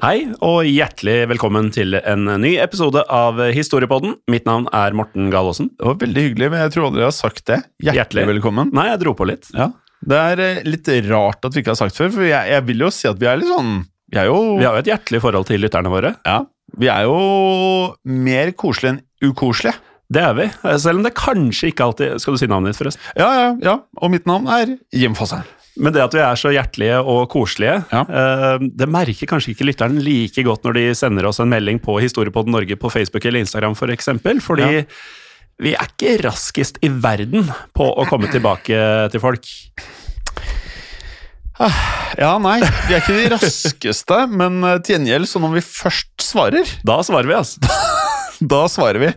Hei, og hjertelig velkommen til en ny episode av Historiepodden. Mitt navn er Morten Galaasen. Det var veldig hyggelig, men jeg tror aldri jeg har sagt det. Hjertelig, Hjertelig. velkommen. Nei, jeg dro på litt. Ja. Det er eh, litt rart at vi ikke har sagt før, for jeg, jeg vil jo si at vi er litt sånn Vi er jo, Vi har jo et hjertelig forhold til lytterne våre. ja, vi er jo mer koselige enn ukoselige. Det er vi. Selv om det kanskje ikke alltid Skal du si navnet ditt, forresten? Ja, ja, ja. Og mitt navn er Jim Fosheim. Men det at vi er så hjertelige og koselige, Ja. eh, det merker kanskje ikke lytteren like godt når de sender oss en melding på Historiepodden Norge på Facebook eller Instagram, for eksempel, fordi Ja. vi er ikke raskest i verden på å komme tilbake til folk. Ja, nei, vi er ikke de raskeste, men eh, til gjengjeld, så når vi først svarer, Da svarer vi, altså. da svarer vi.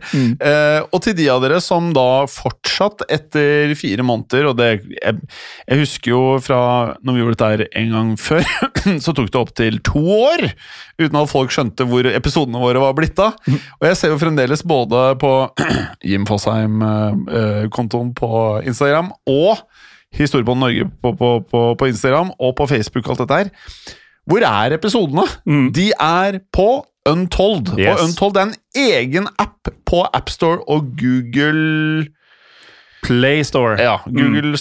Eh, og til de av dere som da fortsatt etter fire måneder, og det jeg, jeg husker jo fra når vi gjorde dette her en gang før, så tok det opp til to år uten at folk skjønte hvor episodene våre var blitt av. Og jeg ser jo fremdeles både på Jim Fosheim-kontoen på Instagram og Historiebånd Norge på, på, på, på Instagram og på Facebook og alt dette her. Hvor er episodene? De er på Untold. Yes. Og Untold er en egen app på AppStore og Google Play Store. Ja, Google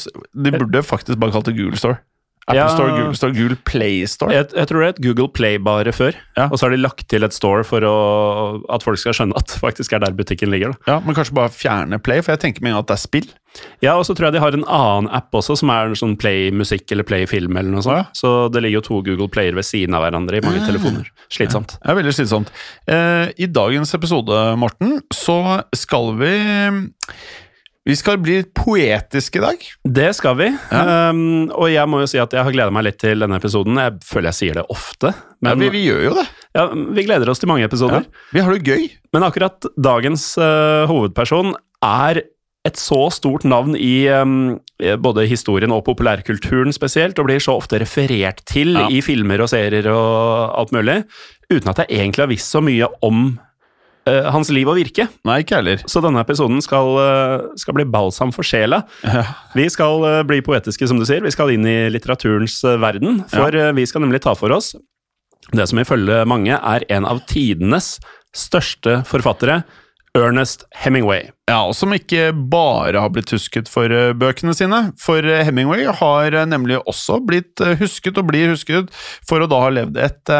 De burde faktisk bare kalt det Google Store. Apple Ja. Store, Google Store, Google Play Store. Jeg, jeg tror det er et Google Play bare før, Ja. og så har de lagt til et store for å, at folk skal skjønne at det faktisk er der butikken ligger. Da. Ja, Men kanskje bare fjerne Play, for jeg tenker meg at det er spill. Ja, og så tror jeg de har en annen app også, som er sånn Play musikk eller Play film eller noe sånt. Ja. Så det ligger jo to Google Player ved siden av hverandre i mange telefoner. Slitsomt. Ja, veldig slitsomt. Eh, I dagens episode, Morten, så skal vi Vi skal bli litt poetiske i dag. Det skal vi. Um, og jeg må jo si at jeg har gleda meg litt til denne episoden. Jeg føler jeg sier det ofte. Ja, vi, vi gjør jo det. ja, vi gleder oss til mange Ja. episoder. Vi har det gøy. Men akkurat dagens uh, hovedperson er et så stort navn i um, både historien og populærkulturen spesielt, og blir så ofte referert til Ja. i filmer og serier og alt mulig, uten at jeg egentlig har visst så mye om eh, hans liv og virke. Nei, ikke heller. Så denne episoden skal, eh, skal bli balsam for sjela. Vi skal eh, bli poetiske, som du sier. Vi skal inn i litteraturens verden. For ja. vi skal nemlig ta for oss det som ifølge mange er en av tidenes største forfattere, Ernest Hemingway. Ja, og som ikke bare har blitt husket for bøkene sine. For Hemingway har nemlig også blitt husket, og blir husket, for å da ha levd et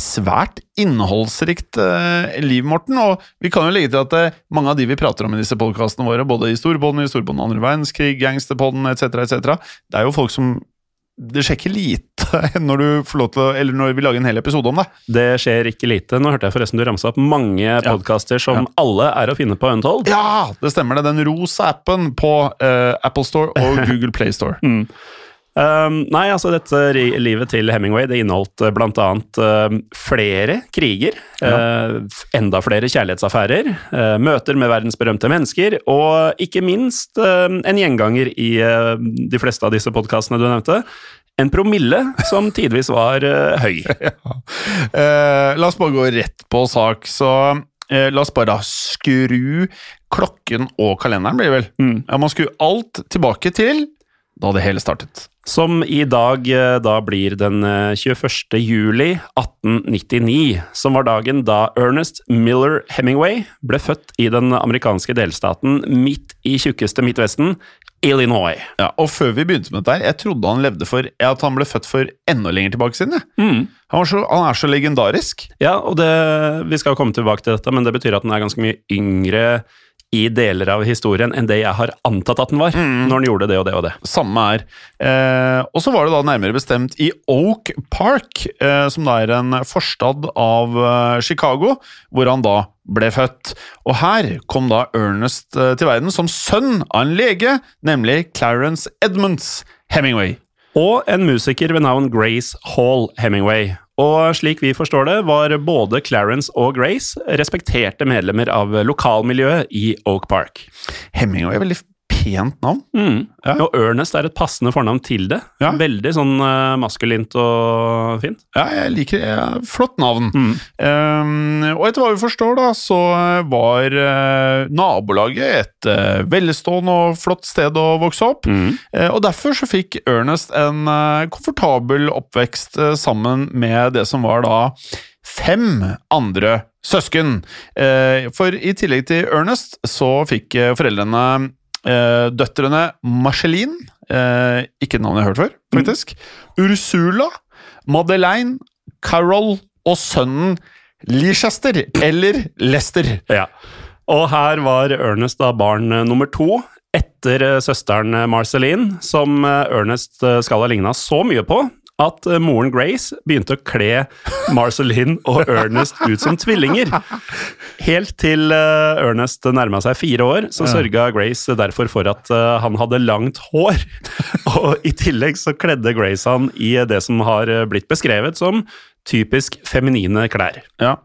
svært innholdsrikt eh, liv, Morten. Og vi kan jo legge til at eh, mange av de vi prater om i disse podkastene våre, både i Storbånden, i Storbånden andre verdenskrig, Gangsterpodden etc., etc., det er jo folk som det skjer ikke lite når du får lov til å, eller når vi lager en hel episode om det. Det skjer ikke lite. Nå hørte jeg forresten du ramsa opp mange podkaster som alle er å finne på Untold. Ja, det stemmer det. Den rosa appen på uh, Apple Store og Google Play Store. Um, nei, altså dette livet til Hemingway det inneholdt uh, blant annet um, flere kriger, uh, enda flere kjærlighetsaffærer, uh, møter med verdensberømte mennesker, og ikke minst uh, en gjenganger i uh, de fleste av disse podkastene du nevnte, En promille som tidvis var eh, høy. Eh, la oss bare gå rett på sak, så eh, la oss bare da skru klokken og kalenderen, blir det vel. Mm. Ja, man skru alt tilbake til da det hele startet. Som i dag eh, da blir den eh, 21. juli 1899, som var dagen da Ernest Miller Hemingway ble født i den amerikanske delstaten midt i tjukkeste Midtvesten, Illinois. Ja, og før vi begynte med dette jeg trodde han levde for at han ble født for enda lenger tilbake siden. Mm. Han, var så, han er så legendarisk. Ja, og det, vi skal komme tilbake til dette, men det betyr at han er ganske mye yngre i deler av historien enn det jeg har antatt at den var, når den gjorde det og det og det. Samme er. Eh, og så var det da nærmere bestemt i Oak Park, eh, som da er en forstad av eh, Chicago, hvor han da ble født. Og her kom da Ernest eh, til verden som sønn av en lege, nemlig Clarence Edmunds Hemingway. Og en musiker ved navn Grace Hall Hemingway. Og slik vi forstår det, var både Clarence og Grace respekterte medlemmer av lokalmiljøet i Oak Park. Hemingway er veldig pent navn. Mm. Ja. Og Ernest er et passende fornavn til det. Ja. Veldig sånn eh, maskulint og fint. Ja, jeg liker det. Flott navn. Mm. Um, og etter hva vi forstår, da, så var uh, nabolaget et uh, velstående og flott sted å vokse opp. Mm. Uh, og derfor så fikk Ernest en eh, komfortabel oppvekst eh, sammen med det som var da fem andre søsken. Eh, for i tillegg til Ernest så fikk eh, foreldrene eh, døtrene Marceline, eh, ikke navn jeg har hørt før, faktisk, Ursula, Madeleine, Carol og sønnen Leicester, eller Lester. Ja. Og her var Ernest da barn eh, nummer to, etter søsteren Marceline, som Ernest skal ha ligna så mye på at eh, moren Grace begynte å kle Marceline og Ernest ut som tvillinger. Helt til eh, Ernest nærma seg fire år, så sørga Grace derfor for at eh, han hadde langt hår. Og i tillegg så kledde Grace han i det som har blitt beskrevet som typisk feminine klær. Ja.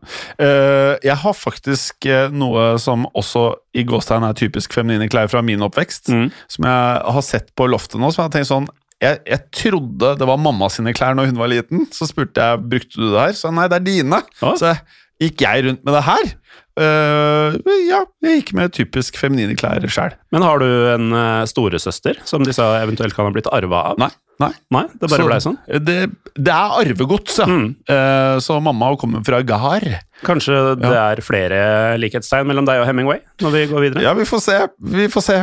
Jeg har faktisk noe som også i gåstegn er typisk feminine klær fra min oppvekst, Mm. som jeg har sett på loftet nå, som jeg har tenkt sånn jeg, jeg trodde det var mamma sine klær når hun var liten. Så spurte jeg brukte du det her. Så nei, det er dine. Å. Så gikk jeg rundt med det her. Uh, ja, jeg gikk med typisk feminine klær sjøl. Men har du en uh, storesøster som disse eventuelt kan ha blitt arva av? Nei. Nei. Nei, det bare Så blei sånn? Det, det er arvegods, ja. Mm. Uh, så mamma kommer fra Gahar. Kanskje det er flere likhetstegn mellom deg og Hemingway når vi går videre? Ja, vi får se. Vi får se.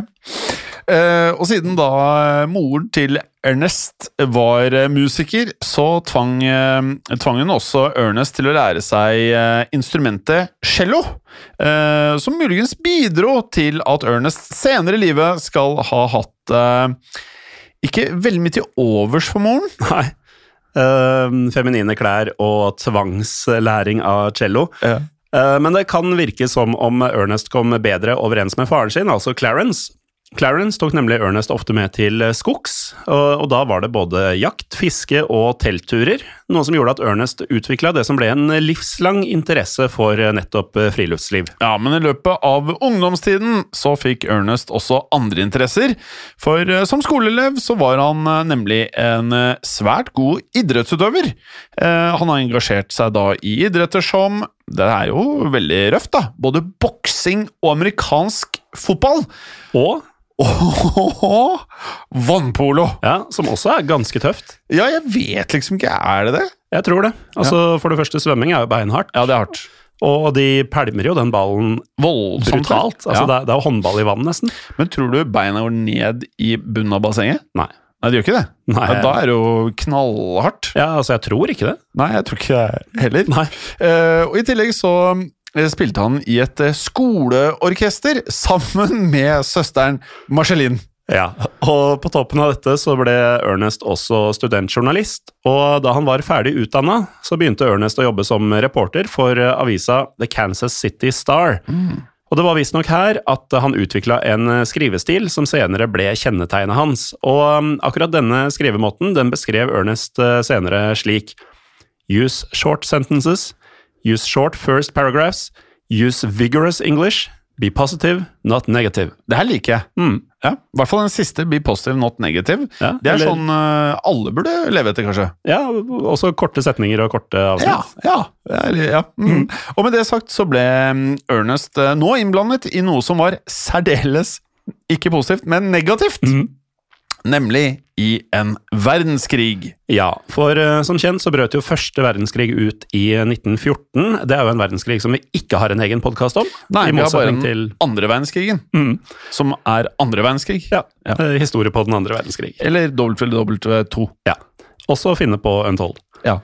Eh, og siden da eh, moren til Ernest var eh, musiker, så tvang, tvang hun også Ernest til å lære seg instrumentet cello. Som muligens bidro til at Ernest senere i livet skal ha hatt ikke veldig mye til overs for moren. Nei. Uh, feminine klær og tvangslæring av cello. Ja. Men det kan virke som om Ernest kom bedre overens med faren sin, altså Clarence. Clarence tok nemlig Ernest ofte med til skogs, og, og da var det både jakt, fiske og teltturer, noe som gjorde at Ernest utvikla det som ble en livslang interesse for nettopp friluftsliv. Ja, men i løpet av ungdomstiden så fikk Ernest også andre interesser. For eh, som skoleelev så var han eh, nemlig en eh, svært god idrettsutøver. Eh, Han har engasjert seg da i idretter som Det er jo veldig røft, da. Både boksing og amerikansk fotball. Og, Og vannpolo! ja, som også er ganske tøft. Ja, jeg vet liksom ikke. Er det det? Jeg tror det. Altså, For det første, svømming er jo beinhardt. Ja, det er hardt. Og de pælmer jo den ballen Voldsomt. Altså, ja. det, er, det er jo håndball i vann, nesten. Men tror du beina går ned i bunnen av bassenget? Nei. Nei, det gjør ikke det. Nei. Ja, da er det jo knallhardt. Ja, altså, jeg tror ikke det. Nei, jeg tror ikke det heller. Nei. Uh, og I tillegg så spilte han i et eh, skoleorkester sammen med søsteren Marcelin. Ja, og på toppen av dette så ble Ernest også studentjournalist, og da han var ferdig utdanna, så begynte Ernest å jobbe som reporter for eh, avisa The Kansas City Star. Og det var visstnok her at han utvikla en eh, skrivestil som senere ble kjennetegnet hans, og um, akkurat denne skrivemåten den beskrev Ernest eh, senere slik Use short sentences, use short first paragraphs, use vigorous English, Be positive, not negative. Det her liker jeg. Mm. Ja, I hvert fall den siste, be positive, not negative. Ja, det er eller- sånn uh, alle burde leve etter, kanskje. Ja, også korte setninger og korte avsnitt. Ja, ja. Ja. Mm. Og med det sagt så ble mm, Ernest eh, nå innblandet i noe som var særdeles ikke positivt, men negativt. Nemlig i en verdenskrig. Ja, for uh, som kjent så brøt jo første verdenskrig ut i 1914. Det er jo en verdenskrig som vi ikke har en egen podkast om. Nei, vi har bare den til andre verdenskrigen, Mm. som er andre verdenskrig. ja, ja. historie på den andre verdenskrig. Eller WW2. Ja. Også å finne på Untold. Ja.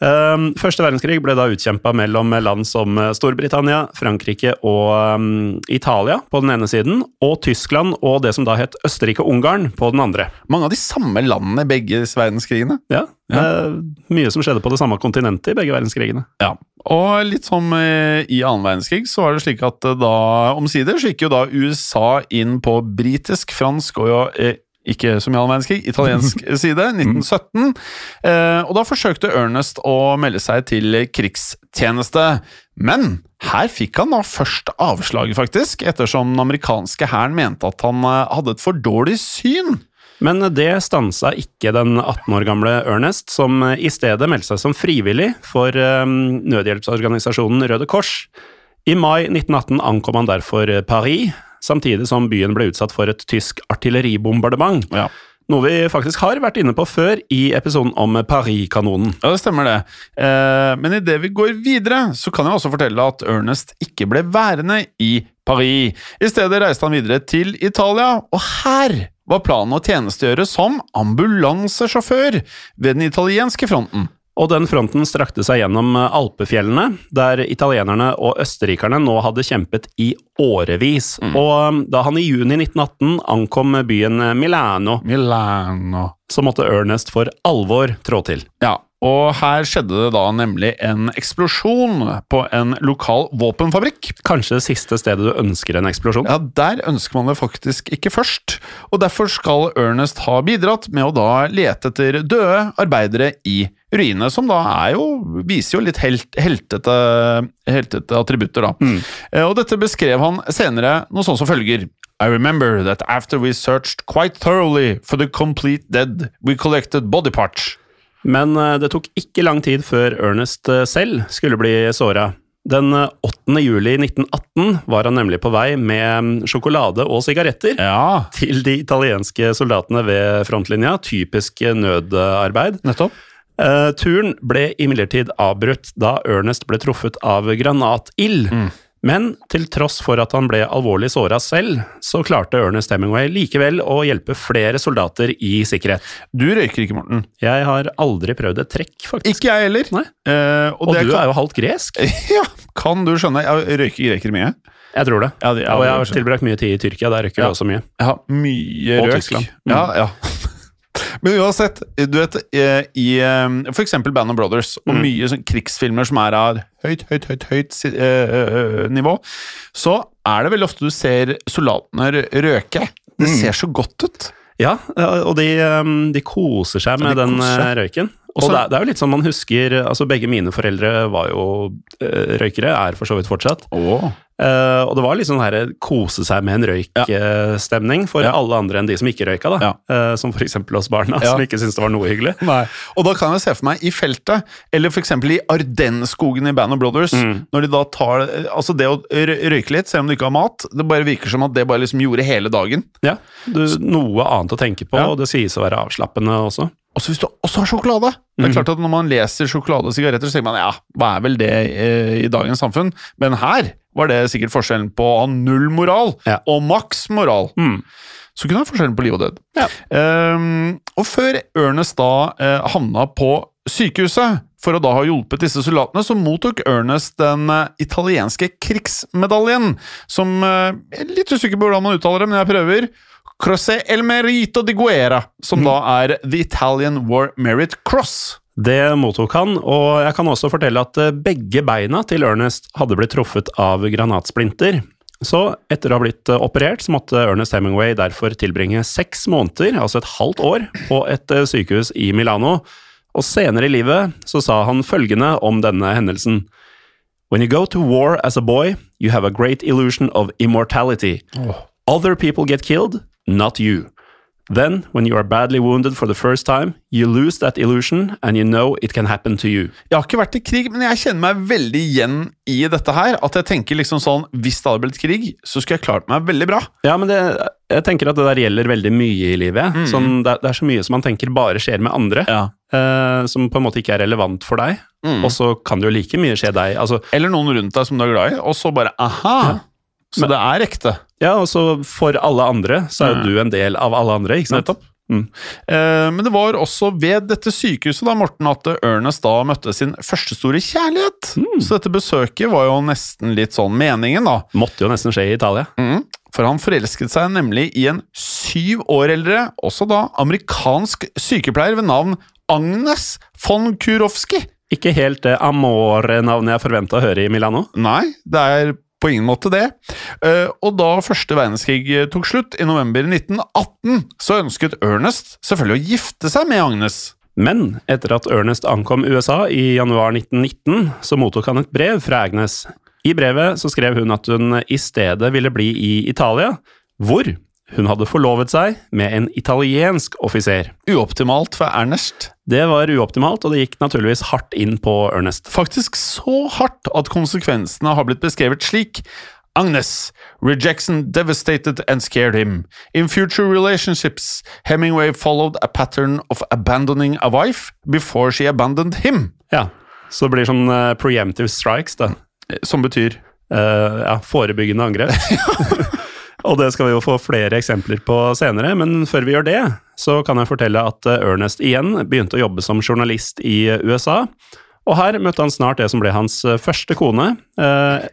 Um, Første verdenskrig ble da utkjempa mellom land som eh, Storbritannia, Frankrike og um, Italia på den ene siden, og Tyskland og det som da het Østerrike-Ungarn på den andre. Mange av de samme landene i begge verdenskrigene. Ja, eh, Mye som skjedde på det samme kontinentet i begge verdenskrigene. Ja, og litt som eh, i annen verdenskrig, så var det slik at eh, da omsider så gikk jo da USA inn på britisk, fransk og ikke som i annen verdenskrig, italiensk side, 1917. Eh, og da forsøkte Ernest å melde seg til krigstjeneste. Men her fikk han da først avslaget, faktisk, ettersom den amerikanske hæren mente at han eh, hadde et for dårlig syn. Men det stansa ikke den 18 år gamle Ernest, som eh, i stedet meldte seg som frivillig for nødhjelpsorganisasjonen Røde Kors. I mai 1918 ankom han derfor Paris, samtidig som byen ble utsatt for et tysk artilleribombardement. Ja. Noe vi faktisk har vært inne på før i episoden om Paris-kanonen. Ja, det stemmer det. Eh, men idet vi går videre, så kan jeg også fortelle at Ernest ikke ble værende i Paris. I stedet reiste han videre til Italia, og her var planen å tjenestegjøre som ambulansesjåfør ved den italienske fronten. Og den fronten strakte seg gjennom Alpefjellene, der italienerne og østerrikerne nå hadde kjempet i årevis. Og da han i juni 1918 ankom byen Milano, Milano. så måtte Ernest for alvor trå til. Ja, og her skjedde det da nemlig en eksplosjon på en lokal våpenfabrikk. Kanskje det siste stedet du ønsker en eksplosjon? Ja, Der ønsker man det faktisk ikke først, og derfor skal Ernest ha bidratt med å da lete etter døde arbeidere i ruinene, som da er jo, viser jo litt helt, heltete, heltete attributter, da. Mm. Og dette beskrev han senere noe sånn som følger. I remember that after we searched quite thoroughly for the complete dead, we collected body parts. Men eh, det tok ikke lang tid før Ernest eh, selv skulle bli såra. Den eh, 8. juli 1918 var han nemlig på vei med mm, sjokolade og sigaretter Ja, til de italienske soldatene ved frontlinja. Typisk nødarbeid. nettopp. Eh, turen ble imidlertid avbrutt da Ernest ble truffet av granatild. Men til tross for at han ble alvorlig såra selv, så klarte Ernest Hemingway likevel å hjelpe flere soldater i sikkerhet. Du røyker ikke, Morten. Jeg har aldri prøvd et trekk, faktisk. Ikke jeg heller. Eh, og Og det du kan, er jo halvt gresk. Ja, kan du skjønne? Jeg røyker grekere mye. Jeg tror det. Ja, det- ja, og jeg har tilbrakt mye tid i Tyrkia, der røyker Ja. vi også mye. Jeg har mye Og. Tyskland. Mm. Ja, ja. Men uansett, du vet, eh, i f.eks. for eksempel Band of Brothers, og Mm. mye sånn krigsfilmer som er av høyt, høyt, høyt, høyt eh, eh, nivå, så er det veldig ofte du ser soldatene røke. Det Mm. ser så godt ut. Ja, og de, de koser seg med de den koser eh, røyken. Og Også- det, det er jo litt sånn man husker altså Begge mine foreldre var jo eh, røykere, er for så vidt fortsatt. Åh. Eh, og det var litt sånn her kose seg med en røyk-stemning for Ja. alle andre enn de som ikke røyka, da. Ja. uh, som eksempel oss barna, Ja. som ikke syntes det var noe hyggelig. Nei. Og da kan jeg se for meg i feltet, eller f.eks. i Ardenskogen i Band of Brothers, Mm. når de da tar Altså, det å røyke litt, selv om du ikke har mat, det bare virker som at det bare liksom gjorde hele dagen. Ja, du, Noe annet å tenke på, og det sies å være avslappende også. Og så hvis du også har sjokolade Det er klart at Når man leser sjokolade og sigaretter, så tenker man ja, hva er vel det eh, i dagens samfunn? Men her var det sikkert forskjellen på å ha null moral Ja. og maks moral. Mm. Så kunne det være forskjellen på liv og død. Ja. Um, og før Ernest da uh, havna på sykehuset for å da ha hjulpet disse soldatene, så mottok Ernest den uh, italienske krigsmedaljen, som uh, Jeg er litt usikker på hvordan man uttaler det, men jeg prøver. Croce el merito di guerra, som da er The Italian War Merit Cross. Det mottok han, og jeg kan også fortelle at eh, begge beina til Ernest hadde blitt truffet av granatsplinter. Så etter å ha blitt eh, operert, så måtte Ernest Hemingway derfor tilbringe seks måneder, altså et halvt år, på et eh, sykehus i Milano. Og senere i livet så sa han følgende om denne hendelsen. When you go to war as a boy, you have a great illusion of immortality. Other people get killed, not you. Then, when you are badly wounded for the first time, you lose that illusion, and you know it can happen to you. Jeg har ikke vært i krig, men jeg kjenner meg veldig igjen i dette her. At jeg tenker liksom sånn Hvis det hadde blitt krig, så skulle jeg klart meg veldig bra. Ja, men det, jeg tenker at det der gjelder veldig mye i livet. Sånn, det, er- det er så mye som man tenker bare skjer med andre, eh, som på en måte ikke er relevant for deg. Og så kan det jo like mye skje deg. Altså, Eller noen rundt deg som du er glad i, og så bare aha! Så det er ekte. Ja, og så for alle andre, så er jo du en del av alle andre, ikke sant? Nettopp. Eh, men det var også ved dette sykehuset da, Morten, at Ernest da møtte sin første store kjærlighet. Så dette besøket var jo nesten litt sånn meningen, da. Måtte jo nesten skje i Italia. Mm. For han forelsket seg nemlig i en syv år eldre, også da amerikansk sykepleier ved navn Agnes von Kurowski. Ikke helt det Amore-navnet jeg forventa å høre i Milano. Nei, det er på ingen måte det. Eh, og da første verdenskrig eh, tok slutt, i november 1918, så ønsket Ernest selvfølgelig å gifte seg med Agnes. Men etter at Ernest ankom USA i januar 1919, så mottok han et brev fra Agnes. I brevet så skrev hun at hun i stedet ville bli i Italia, hvor hun hadde forlovet seg med en italiensk offiser. Uoptimalt for Ernest. Det var uoptimalt, og det gikk naturligvis hardt inn på Ernest. Faktisk så hardt at konsekvensene har blitt beskrevet slik. Agnes. Rejection devastated and scared him. In future relationships, Hemingway followed a pattern of abandoning a wife before she abandoned him. Ja, Så det blir sånn uh, preemptive strikes, da. Som betyr Uh, ja, forebyggende angrep. og det skal vi jo få flere eksempler på senere, men før vi gjør det, så kan jeg fortelle at eh, Ernest igjen begynte å jobbe som journalist i eh, USA. Og her møtte han snart det som ble hans eh, første kone.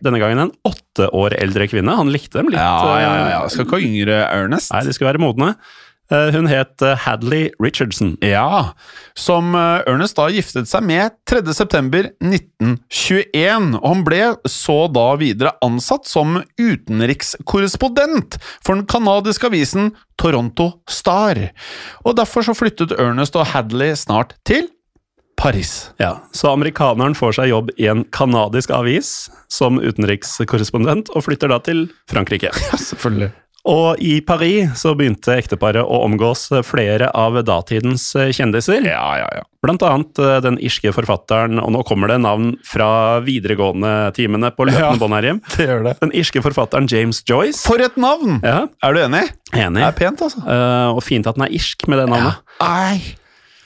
denne gangen en åtte år eldre kvinne. Han likte dem litt. Ja, ja, ja. Skal ikke ha yngre Ernest. Nei, de skulle være modne. Eh, hun het eh, Hadley Richardson. Ja, som eh, Ernest da giftet seg med 3. september 1921, og han ble så da videre ansatt som utenrikskorrespondent for den kanadiske avisen Toronto Star. Og derfor så flyttet Ernest og Hadley snart til Paris. Ja, Så amerikaneren får seg jobb i en kanadisk avis som utenrikskorrespondent, og flytter da til Frankrike. Ja, Selvfølgelig. Og i Paris så begynte ekteparet å omgås flere av datidens kjendiser. Ja, ja, ja. Blant annet eh, den irske forfatteren, og nå kommer det navn fra videregående-timene på løpende Ja. bånd her hjem. Det gjør det. Den irske forfatteren James Joyce. For et navn! Ja, Er du enig? enig. Det er pent, altså. Uh, og fint at den er irsk med det navnet. Ei.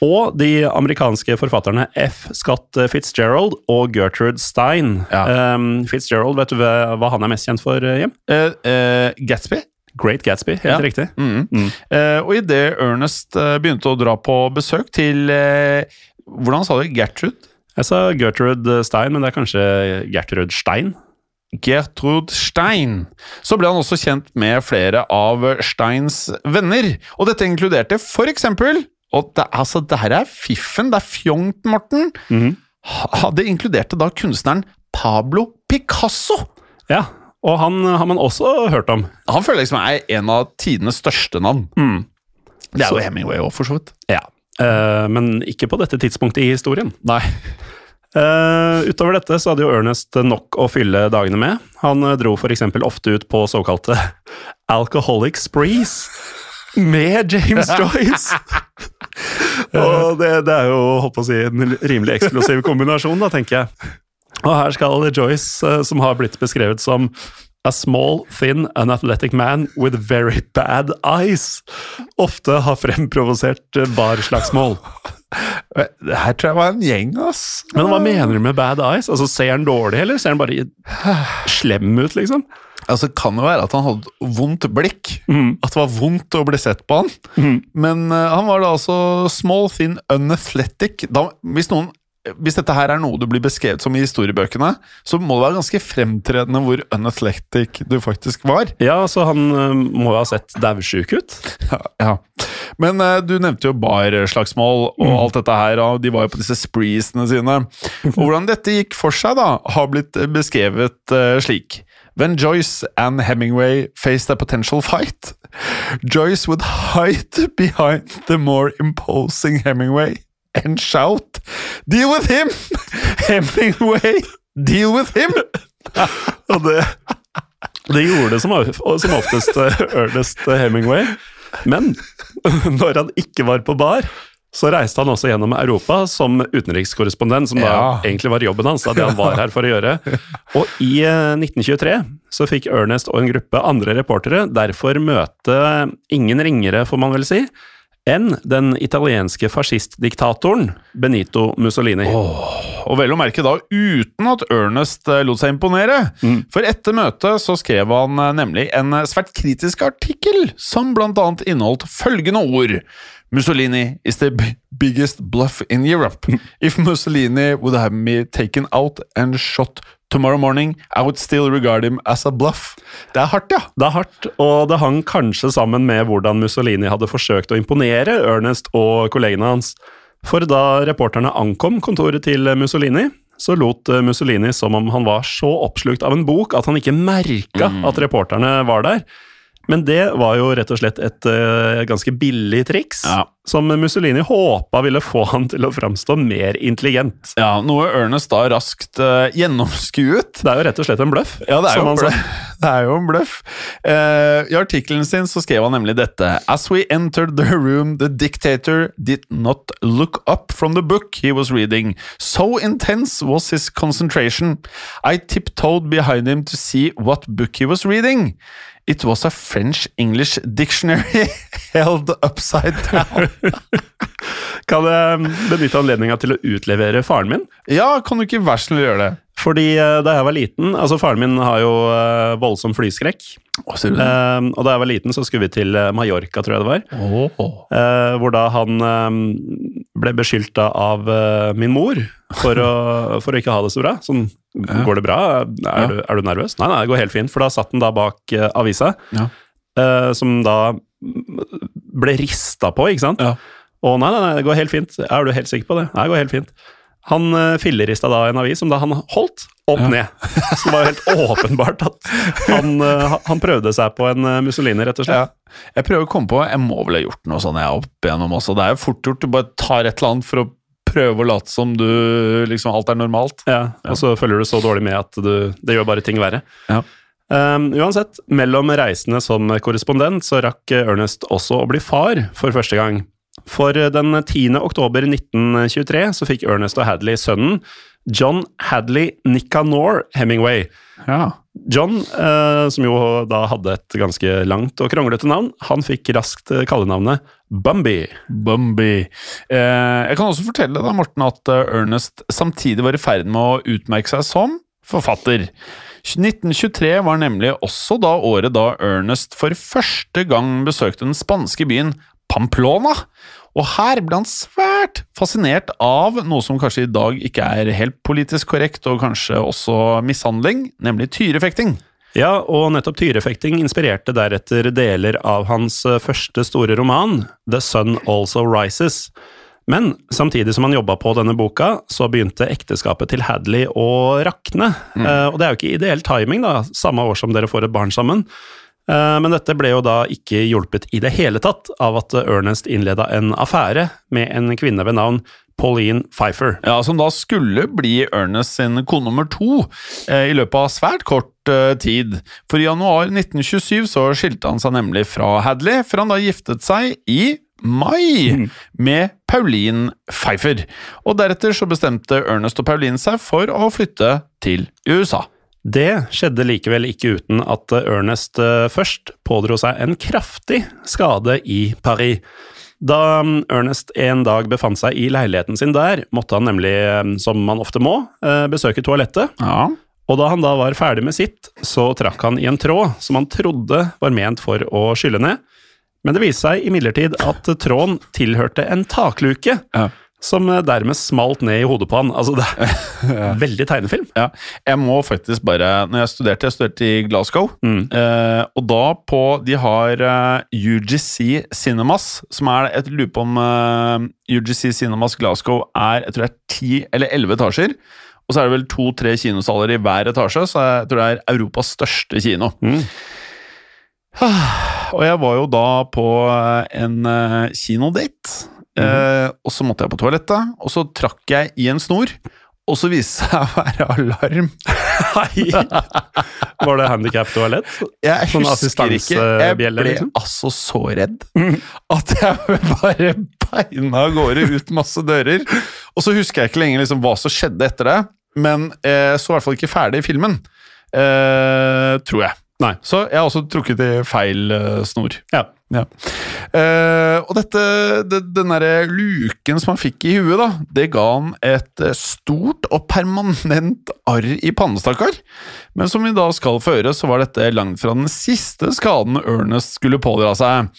Og de amerikanske forfatterne F. Scott Fitzgerald og Gertrude Stein. Ja. Um, Fitzgerald, vet du hva han er mest kjent for, Jim? Uh, eh, Gatsby? Great Gatsby, helt Ja. riktig. Mm. Eh, og idet Ernest uh, begynte å dra på besøk til uh, Hvordan sa du? Gertrud? Jeg sa Gertrud Stein, men det er kanskje Gertrud Stein? Gertrud Stein. Så ble han også kjent med flere av Steins venner. Og dette inkluderte for eksempel Og det, altså, det her er fiffen, det er fjongt, Morten. Mm. Det inkluderte da kunstneren Pablo Picasso. Ja, og han har man også hørt om. Han føler jeg liksom er en av tidenes største navn. Mm. Det er Så- jo Hemingway òg, for så vidt. Ja. Uh, men ikke på dette tidspunktet i historien. Nei. Uh, utover dette så hadde jo Ernest nok å fylle dagene med. Han eh, dro f.eks. ofte ut på såkalte alcoholic sprees med James Joyce. Og det, det er jo holdt på å si, en rimelig eksplosiv kombinasjon, da, tenker jeg. Og her skal Joyce, eh, som har blitt beskrevet som A small, thin, unathletic man with very bad eyes. Ofte har fremprovosert eh, barslagsmål. Det her tror jeg var en gjeng, ass. Men hva mener du med bad eyes? Altså, Ser han dårlig, eller ser han bare slem ut, liksom? Altså, Kan jo være at han hadde vondt blikk? Mm. At det var vondt å bli sett på han? Men uh, han var da altså small, thin, unathletic. Da, hvis, noen, hvis dette her er noe du blir beskrevet som i historiebøkene, så må det være ganske fremtredende hvor unathletic du faktisk var. Ja, så han eh, må jo ha sett daudsjuk ut. Ja, ja. Men eh, du nevnte jo barslagsmål og alt dette her, og de var jo på disse spreesene sine. Og hvordan dette gikk for seg, da, har blitt eh, beskrevet eh, slik. When Joyce and Hemingway faced a potential fight, Joyce would hide behind the more imposing Hemingway and shout, Deal with him! Hemingway, deal with him! Og det, Det gjorde det som, som oftest eh, Ernest Hemingway. Men når han ikke var på bar, så reiste han også gjennom Europa som utenrikskorrespondent, som da Ja. egentlig var jobben hans. da, det han var her for å gjøre. Og i eh, 1923 så fikk Ernest og en gruppe andre reportere derfor møte ingen ringere, får man vel si, enn den italienske fascistdiktatoren Benito Mussolini. Og vel å merke da uten at Ernest eh, lot seg imponere. For etter møtet så skrev han eh, nemlig en eh, svært kritisk artikkel som annet inneholdt følgende ord. Mussolini is the biggest bluff in Europe. If Mussolini would have me taken out and shot tomorrow morning, I would still regard him as a bluff. Det er hardt, ja. Det er hardt, og det hang kanskje sammen med hvordan Mussolini hadde forsøkt å imponere Ernest og kollegene hans. For da reporterne ankom kontoret til Mussolini, så lot Mussolini som om han var så oppslukt av en bok at han ikke merka at reporterne var der. Men det var jo rett og slett et uh, ganske billig triks, Ja. som Mussolini håpa ville få han til å framstå mer intelligent. Ja, Noe Ernest da raskt uh, gjennomskuet. Det er jo rett og slett en bløff. Ja, det er, jo en bløff. det er jo en bløff. Uh, I artikkelen sin så skrev han nemlig dette. As we entered the room, the dictator did not look up from the book he was reading. So intense was his concentration. I tiptoed behind him to see what book he was reading. It was a French-English dictionary held upside down. Kan jeg benytte anledninga til å utlevere faren min? Ja, kan du ikke vær snill gjøre det? Fordi eh, da jeg var liten Altså, faren min har jo eh, voldsom flyskrekk. Ser? Eh, og da jeg var liten, så skulle vi til eh, Mallorca, tror jeg det var. Eh, hvor da han eh, ble beskyldt av eh, min mor for å, for å ikke ha det så bra. Sånn, går det bra? Er, du, er du nervøs? Nei, nei, det går helt fint. For da satt han da bak eh, avisa, Ja. eh, som da ble rista på, ikke sant? Ja. Og nei, nei, nei, det går helt fint. Er du helt sikker på det? Nei, det går helt fint. Han uh, fillerista da en avis som da han holdt opp ned. Så det var jo helt åpenbart at han, eh, han prøvde seg på en eh, Mussolini, rett og slett. Ja. Jeg prøver å komme på Jeg må vel ha gjort noe sånn jeg er opp igjennom også. Det er jo fort gjort. Du bare tar et eller annet for å prøve å late som du liksom alt er normalt. Ja, og så følger du så dårlig med at du, det gjør bare ting verre. Ja. Um, uansett, mellom reisene som korrespondent så rakk Ernest også å bli far for første gang. For den 10. oktober 1923 så fikk Ernest og Hadley sønnen John Hadley Nicanor Hemingway. Ja. John, eh, som jo da hadde et ganske langt og kronglete navn, han fikk raskt eh, kallenavnet Bumby. Bumby. Eh, jeg kan også fortelle deg, Morten, at eh, Ernest samtidig var i ferd med å utmerke seg som forfatter. 1923 var nemlig også da året da Ernest for første gang besøkte den spanske byen Pamplona. Og her ble han svært fascinert av noe som kanskje i dag ikke er helt politisk korrekt, og kanskje også mishandling, nemlig tyrefekting. Ja, og nettopp tyrefekting inspirerte deretter deler av hans eh, første store roman, The Sun Also Rises. Men samtidig som han jobba på denne boka, så begynte ekteskapet til Hadley å rakne. Eh, og det er jo ikke ideell timing, da, samme år som dere får et barn sammen. Eh, men dette ble jo da ikke hjulpet i det hele tatt av at Ernest innleda en affære med en kvinne ved navn Pauline Pfeiffer. Ja, Som da skulle bli Ernest sin kone nummer to eh, i løpet av svært kort eh, tid. For i januar 1927 så skilte han seg nemlig fra Hadley, for han da giftet seg i mai med Pauline Pfeiffer. Og deretter så bestemte Ernest og Pauline seg for å flytte til USA. Det skjedde likevel ikke uten at Ernest eh, først pådro seg en kraftig skade i Paris. Da mm, Ernest en dag befant seg i leiligheten sin der, måtte han nemlig, eh, som man ofte må, eh, besøke toalettet. Ja, Og da han da var ferdig med sitt, så trakk han i en tråd som han trodde var ment for å skylle ned. Men det viste seg imidlertid at tråden tilhørte en takluke, Ja. Som eh, dermed smalt ned i hodet på han. Altså, det er veldig tegnefilm. Ja, jeg må faktisk bare Når jeg studerte, jeg studerte i Glasgow, Mm. eh, og da på De har eh, UGC Cinemas, som er et lurer på om eh, UGC Cinemas Glasgow er jeg tror det er ti eller elleve etasjer. Og så er det vel to-tre kinosaler i hver etasje, så jeg tror det er Europas største kino. Mm. Og jeg var jo da på en en eh, eh, og så måtte jeg på toalettet, og så trakk jeg i en snor. Og så viste det seg å være alarm. Var det handikap-toalett? Jeg Sånn husker ikke. Jeg ble liksom? altså så redd at jeg bare beina av gårde ut masse dører. Og så husker jeg ikke lenger liksom hva som skjedde etter det, men jeg så i hvert fall ikke ferdig filmen. Eh, tror jeg. Nei. Så jeg har også trukket i feil eh, snor. Ja. Ja. Uh, og dette, det, den derre luken som han fikk i huet, da, det ga han et eh, stort og permanent arr i pannestakkar. Men som vi da skal føre, så var dette langt fra den siste skaden Ernest skulle pådra seg.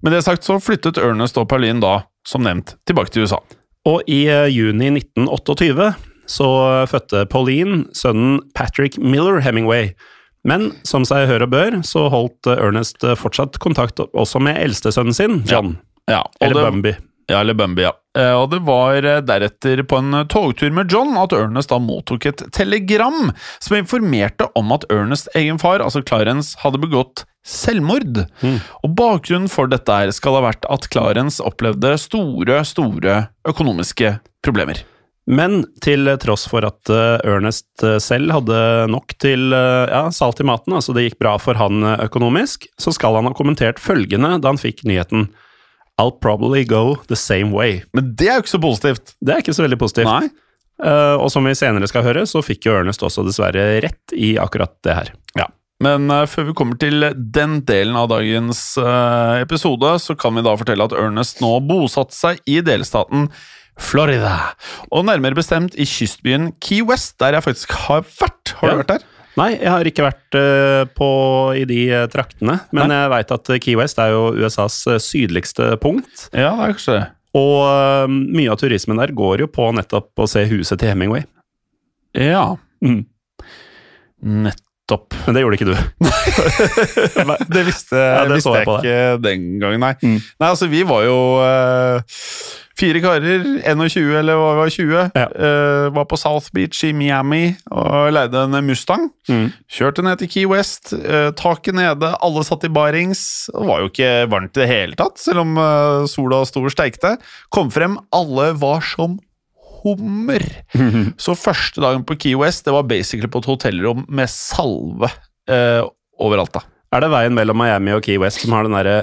Med det sagt så flyttet Ernest og Pauline da, som nevnt, tilbake til USA. Og i juni 1928 så fødte Pauline sønnen Patrick Miller Hemingway. Men som seg hør og bør, så holdt eh, Ernest eh, fortsatt kontakt også med eldstesønnen sin, John. Ja, ja. Eller det- Bumby. Ja, eller Bumby, ja. Eh, Og det var deretter på en togtur med John at Ernest da mottok et telegram som informerte om at Ernest egen far, altså Clarence, hadde begått selvmord. Og bakgrunnen for dette skal ha vært at Clarence opplevde store, store økonomiske problemer. Men til tross for at eh, Ernest eh, selv hadde nok til eh, ja, salt i maten, altså det gikk bra for han økonomisk, så skal han ha kommentert følgende da han fikk nyheten. I'll probably go the same way. Men det er jo ikke så positivt. Det er ikke så veldig positivt. Nei. Uh, og som vi senere skal høre, så fikk jo Ernest også dessverre rett i akkurat det her. Ja. Men før vi kommer til den delen av dagens episode, så kan vi da fortelle at Ernest nå bosatte seg i delstaten Florida. Og nærmere bestemt i kystbyen Key West, der jeg faktisk har vært. Har du Ja. vært der? Nei, jeg har ikke vært eh, på, i de eh, traktene, men jeg veit at Key West er jo USAs eh, sydligste punkt. Ja, det er kanskje det. Og eh, mye av turismen der går jo på nettopp å se huset til Hemingway. Ja. Mm. Nettopp. Men det gjorde ikke du. Nei, det visste, Ja, det visste jeg, jeg på ikke den gangen, nei. Mm. Nei, altså, vi var jo eh, fire karer, 21 eller hva var, 20. Ja. uh, var på South Beach i Miami og leide en Mustang. Mm. Kjørte ned til Key West, uh, taket nede, alle satt i barings. Det var jo ikke varmt i det hele tatt, selv om uh, sola sto og steikte. Kom frem, alle var som hummer. Så første dagen på Key West, det var basically på et hotellrom med salve overalt, da. Er det veien mellom Miami og Key West som har den derre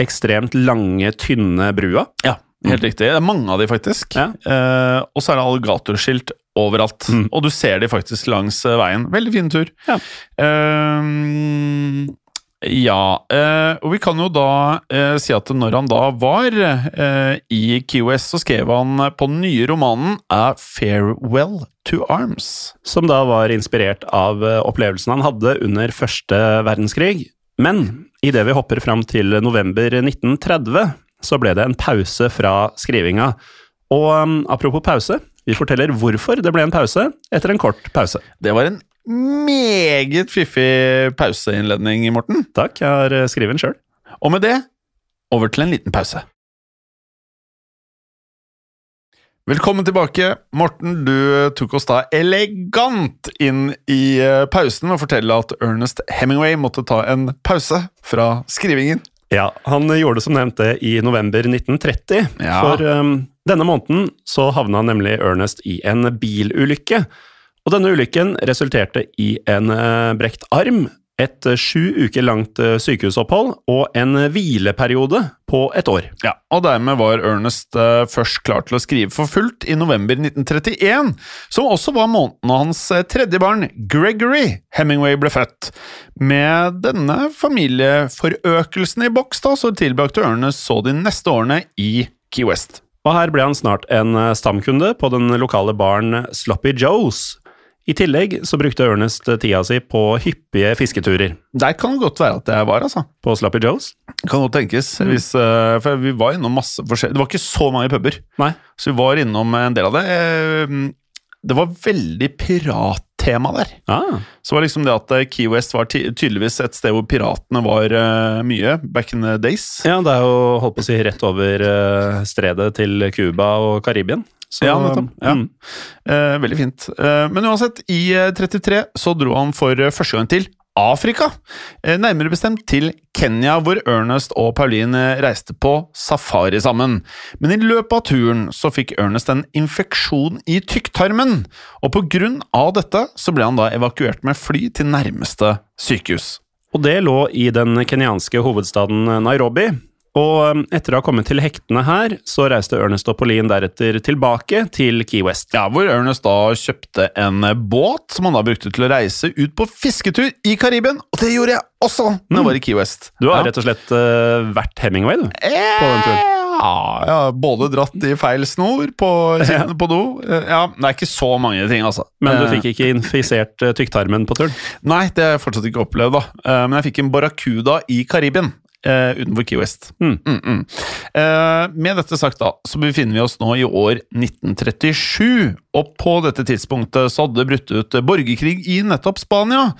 ekstremt lange, tynne brua? Ja, helt riktig. Det er mange av de, faktisk. Ja. Eh, og så er det alligatorskilt overalt. Mm. Og du ser de faktisk langs eh, veien. Veldig fin tur. Ja. Eh, ja, eh, og vi kan jo da eh, si at når han da var eh, i KOS, så skrev han på den nye romanen A Farewell to Arms. Som da var inspirert av opplevelsen han hadde under første verdenskrig. Men idet vi hopper fram til november 1930, så ble det en pause fra skrivinga. Og um, apropos pause, vi forteller hvorfor det ble en pause etter en kort pause. Det var en meget fiffig pauseinnledning, Morten. Takk, jeg har eh, skrevet den sjøl. Og med det, over til en liten pause. Velkommen tilbake. Morten, du tok oss da elegant inn i eh, pausen å fortelle at Ernest Hemingway måtte ta en pause fra skrivingen. Ja, han gjorde det som nevnt det i november 1930. Ja. For um, denne måneden så havna nemlig Ernest i en bilulykke. Og denne ulykken resulterte i en uh, brekt arm, et eh, sju uker langt eh, sykehusopphold og en eh, hvileperiode på et år. Ja, og dermed var Ernest først klar til å skrive for fullt i november 1931, som også var måneden hans tredje barn, Gregory Hemingway, ble født. Med denne familieforøkelsen i boks, da, så tilbrakte Ernest så de neste årene i Key West. Og her ble han snart en stamkunde på den lokale baren Sloppy Joes. I tillegg så brukte Ernest tida si på hyppige fisketurer. Der kan det godt være at jeg var, altså. På Slappy Joes? Kan godt tenkes. Hvis, eh, for vi var innom masse forskjellige Det var ikke så mange puber, Nei. så vi var innom en del av det. Eh, Det var veldig pirattema der. Ah, Så var liksom det at eh, Key West var ty tydeligvis et sted hvor piratene var uh, mye, back in the days. ja, det er jo holdt på å si rett over uh, stredet til Cuba og Karibien. Så, Ja, nettopp. Ja. mm. Eh, veldig fint. Eh, men uansett, i eh, 33 så dro han for eh, første gang til Afrika, eh, nærmere bestemt til Kenya, hvor Ernest og Pauline reiste på safari sammen. Men i løpet av turen så fikk Ernest en infeksjon i tykktarmen, og på grunn av dette så ble han da evakuert med fly til nærmeste sykehus. Og det lå i den kenyanske hovedstaden Nairobi. Og um, etter å ha kommet til hektene her, så reiste Ernest og Pauline deretter tilbake til Key West. Ja, Hvor Ernest da kjøpte en båt som han da brukte til å reise ut på fisketur i Karibien. Og det gjorde jeg også når jeg var i Key West. Du har ja. rett og slett uh, vært Hemingway, du? På den turen. Ja, jeg har både dratt i feil snor på kinnet på do. Ja, Det er ikke så mange ting, altså. Men du Eh, fikk ikke infisert tykktarmen på turen? Nei, det har jeg fortsatt ikke opplevd, da. Eh, Men jeg fikk en barracuda i Karibien. Eh, utenfor Key West. Mm. Mm, mm. Eh, med dette sagt, da, så befinner vi oss nå i år 1937. Og på dette tidspunktet så hadde det brutt ut borgerkrig i nettopp Spania.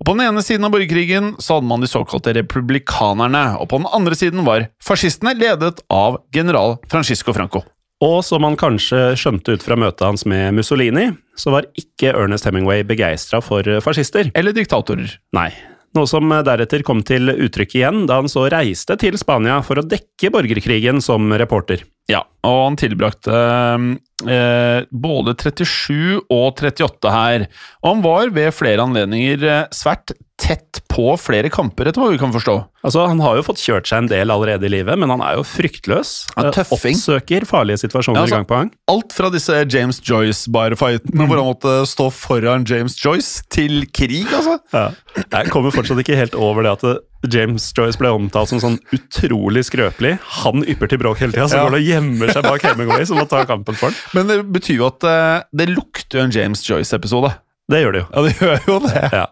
Og På den ene siden av borgerkrigen så hadde man de såkalte republikanerne, og på den andre siden var fascistene, ledet av general Francisco Franco. Og som man kanskje skjønte ut fra møtet hans med Mussolini, så var ikke Ernest Hemingway begeistra for uh, fascister. Eller diktatorer. Nei. Noe som deretter kom til uttrykk igjen da han så reiste til Spania for å dekke borgerkrigen som reporter. Ja, og han tilbrakte eh, både 37 og 38 her. Og han var ved flere anledninger eh, svært tett på flere kamper, etter hva vi kan forstå. Altså, Han har jo fått kjørt seg en del allerede i livet, men han er jo fryktløs. Han er tøffing. Oppsøker farlige situasjoner Ja, altså- gang på gang. Alt fra disse James Joyce-barfightene, hvor han måtte stå foran James Joyce, til krig, altså. Ja. Jeg kommer fortsatt ikke helt over det at det, James Joyce ble omtalt som sånn utrolig skrøpelig. Han ypper til bråk hele tida, så Ja. går det og gjemmer seg bak Hemingway som må ta kampen for han. Men det betyr jo at eh, det lukter en James Joyce-episode. Det gjør det jo. Ja, det gjør jo det. Ja.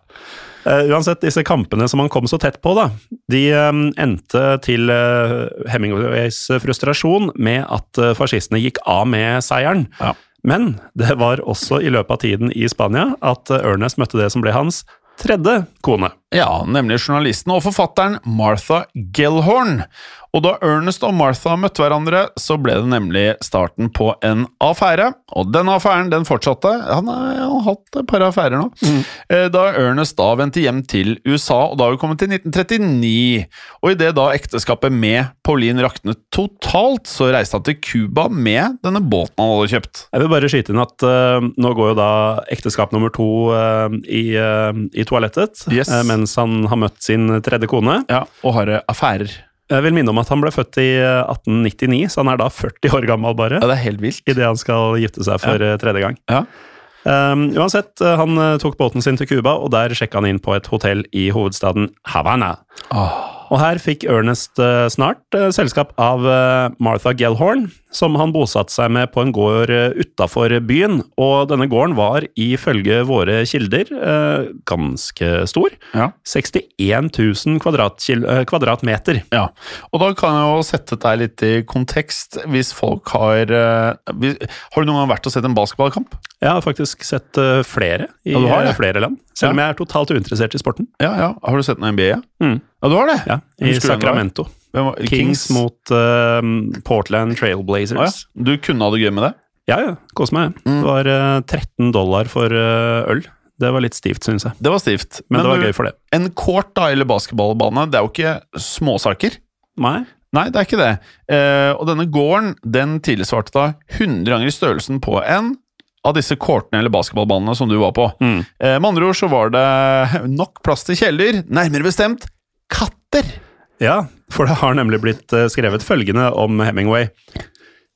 Uh, uansett, disse kampene som han kom så tett på, da, de um, endte til uh, Hemingways frustrasjon med at uh, fascistene gikk av med seieren. Ja. Men det var også i løpet av tiden i Spania at Ernest møtte det som ble hans tredje kone. Ja, nemlig journalisten og forfatteren Martha Gellhorn. Og da Ernest og Martha møtte hverandre, så ble det nemlig starten på en affære. Og den affæren den fortsatte. Han har, hatt et par affærer nå. Mm. Da Ernest da vendte hjem til USA, og da har vi kommet til 1939. Og idet da ekteskapet med Pauline raknet totalt, så reiste han til Cuba med denne båten han hadde kjøpt. Jeg vil bare skyte inn at uh, nå går jo da ekteskap nummer to uh, i, uh, i toalettet, Yes. eh, mens han har møtt sin tredje kone. Ja, Og har eh, affærer. Jeg vil minne om at han ble født i eh, 1899, så han er da 40 år gammel bare. Ja, det er helt vilt. Idet han skal gifte seg for ja. tredje gang. Ja. Um, uansett, eh, han eh, tok båten sin til Cuba, og der sjekka han inn på et hotell i hovedstaden Havana. Og her fikk Ernest eh, snart eh, selskap av eh, Martha Gellhorn, som han bosatte seg med på en gård utafor byen. Og denne gården var ifølge våre kilder ganske stor. Ja. 61 000 eh, kvadratmeter. Ja, og da kan jeg jo sette deg litt i kontekst hvis folk har Har du noen gang vært og sett en basketballkamp? Jeg har faktisk sett flere i Ja, har eh, flere land, selv om jeg er totalt uinteressert i sporten. Ja, ja. Har du sett en NBA? Mm. Ja, du har det? Ja, I det var? Sacramento. Var- Kings, mot uh, Portland Trailblazers. Ah, ja. Du kunne ha det gøy med det? Ja, ja. Kose meg. Mm. Det var uh, 13 dollar for uh, øl. Det var litt stivt, syns jeg. Det var stivt. Men, det var gøy for det. En court da, eller basketballbane, det er jo ikke småsaker. Nei. Nei, det er ikke det. Eh, og denne gården den tilsvarte da 100 ganger størrelsen på en av disse courtene eller basketballbanene som du var på. Mm. Eh, med andre ord så var det nok plass til kjeller, nærmere bestemt katter. Ja, for det har nemlig blitt eh, skrevet følgende om Hemingway.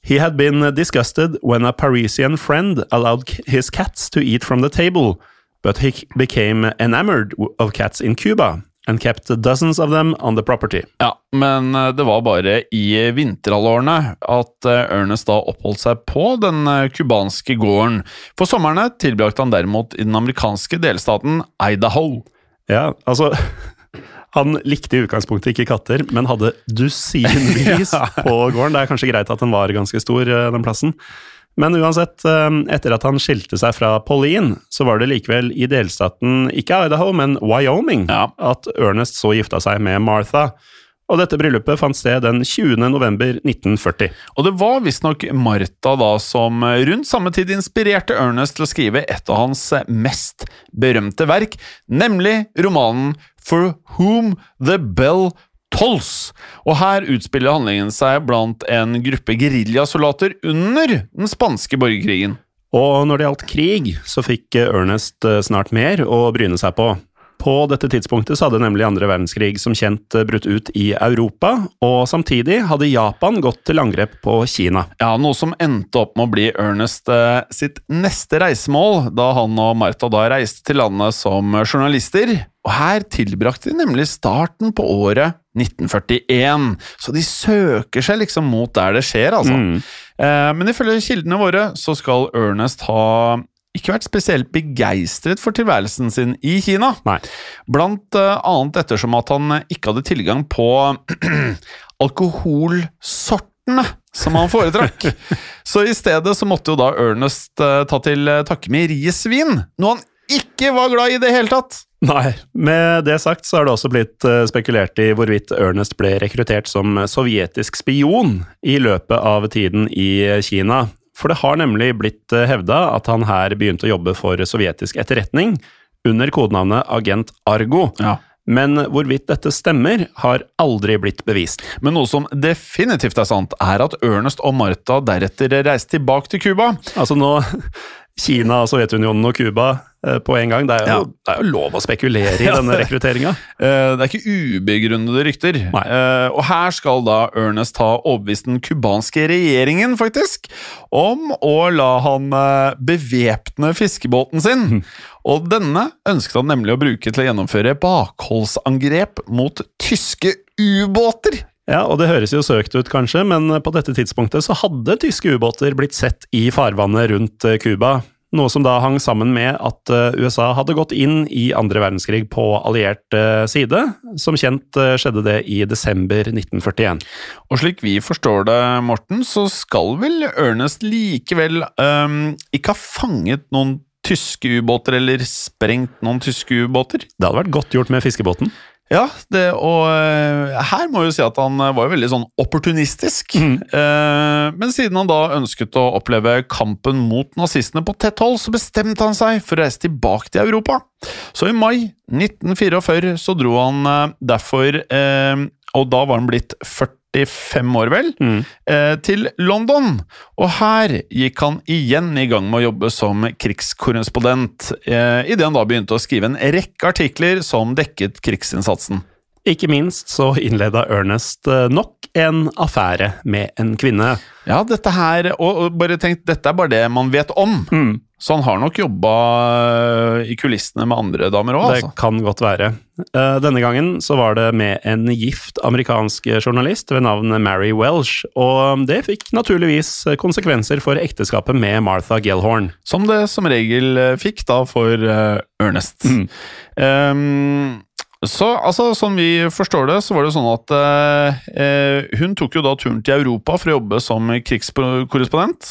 He had been disgusted when a Parisian friend allowed his cats to eat from the table, but he became enamored of cats in Cuba and kept dozens of them on the property. Ja, men eh, det var bare i vinterhalvårene at eh, Ernest da oppholdt seg på den cubanske gården. For somrene tilbrakte han derimot i den amerikanske delstaten Idaho. Ja, altså Han likte i utgangspunktet ikke katter, men hadde dusinvis på gården. Det er kanskje greit at den var ganske stor, eh, den plassen. Men uansett, eh, etter at han skilte seg fra Pauline, så var det likevel i delstaten, ikke Idaho, men Wyoming, Ja. at Ernest så gifta seg med Martha. Og dette bryllupet fant sted den 20. november 1940. Og det var visstnok Martha da som rundt samme tid inspirerte Ernest til å skrive et av hans mest berømte verk, nemlig romanen For Whom the Bell Tolls. Og her utspiller handlingen seg blant en gruppe geriljasoldater under den spanske borgerkrigen. Og når det gjaldt krig, så fikk Ernest eh, snart mer å bryne seg på. På dette tidspunktet så hadde nemlig andre verdenskrig som kjent eh, brutt ut i Europa, og samtidig hadde Japan gått til angrep på Kina. Ja, Noe som endte opp med å bli Ernest eh, sitt neste reisemål, da han og Martha da reiste til landet som journalister. Og her tilbrakte de nemlig starten på året 1941, så de søker seg liksom mot der det skjer, altså. Mm. Eh, men ifølge kildene våre så skal Ernest ha ikke vært spesielt begeistret for tilværelsen sin i Kina. Nei. Blant eh, annet ettersom at han ikke hadde tilgang på alkoholsortene som han foretrakk. så i stedet så måtte jo da Ernest eh, ta til takke med risvin, noe han ikke var glad i det hele tatt. Nei, med det sagt så har det også blitt eh, spekulert i hvorvidt Ernest ble rekruttert som sovjetisk spion i løpet av tiden i Kina. For det har nemlig blitt hevda at han her begynte å jobbe for sovjetisk etterretning under kodenavnet Agent Argo. Ja. Men hvorvidt dette stemmer, har aldri blitt bevist. Men noe som definitivt er sant, er at Ernest og Martha deretter reiste tilbake til Cuba. Altså nå Kina, Sovjetunionen og Cuba eh, på en gang. Det er, jo, Ja. det er jo lov å spekulere i denne rekrutteringa. Eh, Det er ikke ubegrunnede rykter. Nei. Eh, Og her skal da Ernest ha overbevist den cubanske regjeringen, faktisk, om å la han eh, bevæpne fiskebåten sin. Og denne ønsket han nemlig å bruke til å gjennomføre bakholdsangrep mot tyske ubåter. Ja, og det høres jo søkt ut kanskje, men på dette tidspunktet så hadde tyske ubåter blitt sett i farvannet rundt eh, Cuba. Noe som da hang sammen med at eh, USA hadde gått inn i andre verdenskrig på alliert eh, side. Som kjent eh, skjedde det i desember 1941. Og slik vi forstår det, Morten, så skal vel Ernest likevel um, ikke ha fanget noen tyske ubåter, eller sprengt noen tyske ubåter? Det hadde vært godt gjort med fiskebåten. Ja, det, og eh, her må jeg jo si at han eh, var jo veldig sånn opportunistisk. Eh, men siden han da ønsket å oppleve kampen mot nazistene på tett hold, så bestemte han seg for å reise tilbake til Europa. Så i mai 1944 så dro han eh, derfor, eh, og da var han blitt 45 år vel, mm. til London. Og her gikk han igjen i gang med å jobbe som krigskorrespondent, eh, idet han da begynte å skrive en rekke artikler som dekket krigsinnsatsen. Ikke minst så innleda Ernest eh, nok en affære med en kvinne. Ja, dette her, og, og bare tenk, dette er bare det man vet om. Så han har nok jobba øh, i kulissene med andre damer òg, Det altså. kan godt være. Eh, Denne gangen så var det med en gift amerikansk journalist ved navn Mary Welsh, og det fikk naturligvis konsekvenser for ekteskapet med Martha Gellhorn. Som det som regel øh, fikk da for Ernest. Mm. Ehm, så altså, sånn vi forstår det, så var det sånn at øh, eh, hun tok jo da turen til Europa for å jobbe som krigskorrespondent.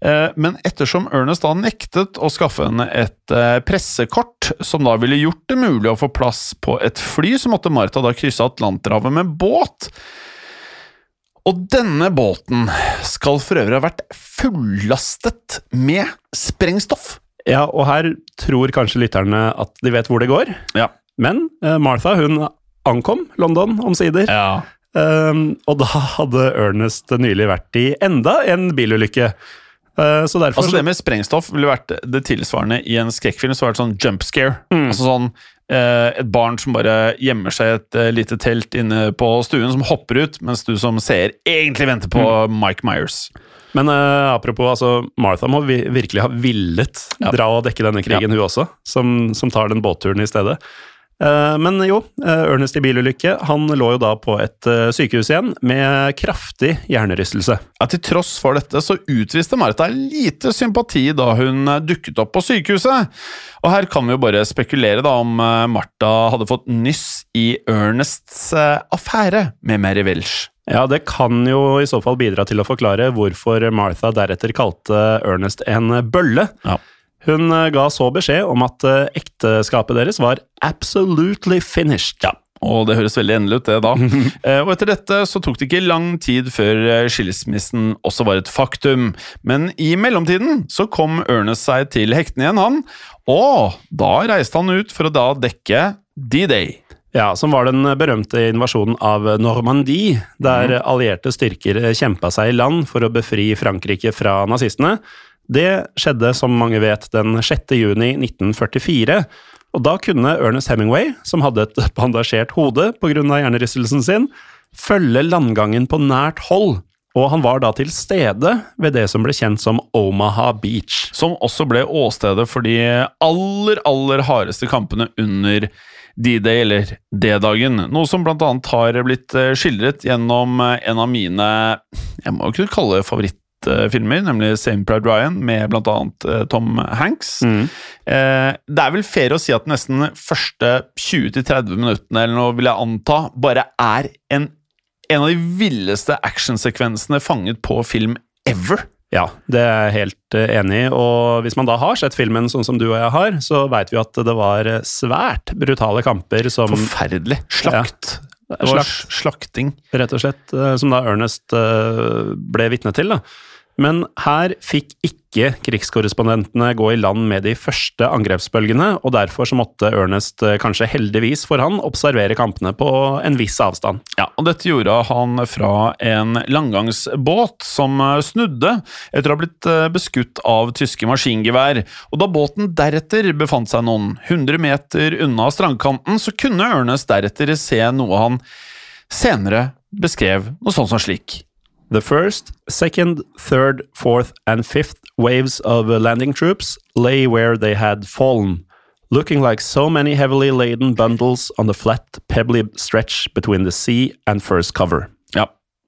Eh, men ettersom Ernest da nektet å skaffe henne et eh, pressekort som da ville gjort det mulig å få plass på et fly, så måtte Martha da krysse Atlanterhavet med båt. Og denne båten skal for øvrig ha vært fullastet med sprengstoff. Ja, og her tror kanskje lytterne at de vet hvor det går, Ja. Men eh, Martha hun ankom London omsider. ja. Um, og da hadde Ernest nylig vært i enda en bilulykke. Uh, så derfor Altså Det med sprengstoff ville vært det tilsvarende i en skrekkfilm. Så var det sånn jump scare. Altså sånn uh, Et barn som bare gjemmer seg i et uh, lite telt inne på stuen, som hopper ut, mens du som ser egentlig venter på Mike Myers. Men apropos, altså, Martha må vi virkelig ha villet Ja. dra og dekke denne krigen, hun også, som, som tar den båtturen i stedet. Eh, men jo, eh, Ernest i bilulykke han lå jo da på et eh, sykehus igjen med kraftig hjernerystelse. Ja, Til tross for dette så utviste Martha lite sympati da hun dukket opp på sykehuset. Og her kan vi jo bare spekulere da om Martha hadde fått nyss i Ernests affære med Mary Welsh. Ja, det kan jo i så fall bidra til å forklare hvorfor Martha deretter kalte Ernest en bølle. Ja. Hun eh, ga så beskjed om at eh, ekteskapet deres var absolutely finished. Ja, Og det høres veldig endelig ut, det da. Eh, og etter dette så tok det ikke lang tid før skilsmissen også var et faktum. Men i mellomtiden så kom Ernest seg til hektene igjen, han. Og da reiste han ut for å da dekke D-Day. Ja, som var den berømte invasjonen av Normandie, der allierte styrker kjempa seg i land for å befri Frankrike fra nazistene. Det skjedde, som mange vet, den 6. juni 1944. Og da kunne Ernest Hemingway, som hadde et bandasjert hode pga. hjernerystelsen sin, følge landgangen på nært hold. Og han var da til stede ved det som ble kjent som Omaha Beach. Som også ble åstedet for de aller, aller hardeste kampene under D-Day, eller D-dagen. Noe som blant annet har blitt eh, skildret gjennom eh, en av mine Jeg må jo kunne kalle det favorittfilmer, nemlig Same Pride Ryan, med blant annet eh, Tom Hanks. Eh, det er vel fair å si at nesten første 20-30 minuttene eller noe, vil jeg anta, bare er en, en av de villeste actionsekvensene fanget på film ever. Ja, det er jeg helt eh, enig i. Og hvis man da har sett filmen sånn som du og jeg har, så veit vi at det var eh, svært brutale kamper som Forferdelig. Slakt. Det var slakting. Rett og slett, eh, som da Ernest eh, ble vitne til. da. Men her fikk ikke krigskorrespondentene gå i land med de første angrepsbølgene, og derfor så måtte Ernest, eh, kanskje heldigvis for han, observere kampene på en viss avstand. Ja, og Dette gjorde han fra en langgangsbåt som eh, snudde etter å ha blitt eh, beskutt av tyske maskingevær. Og Da båten deretter befant seg noen hundre meter unna strandkanten, så kunne Ernest deretter se noe han senere beskrev noe sånn som slik. The first, second, third, fourth and fifth waves of uh, landing troops lay where they had fallen, looking like so many heavily laden bundles on the flat, pebbly stretch between the sea and first cover.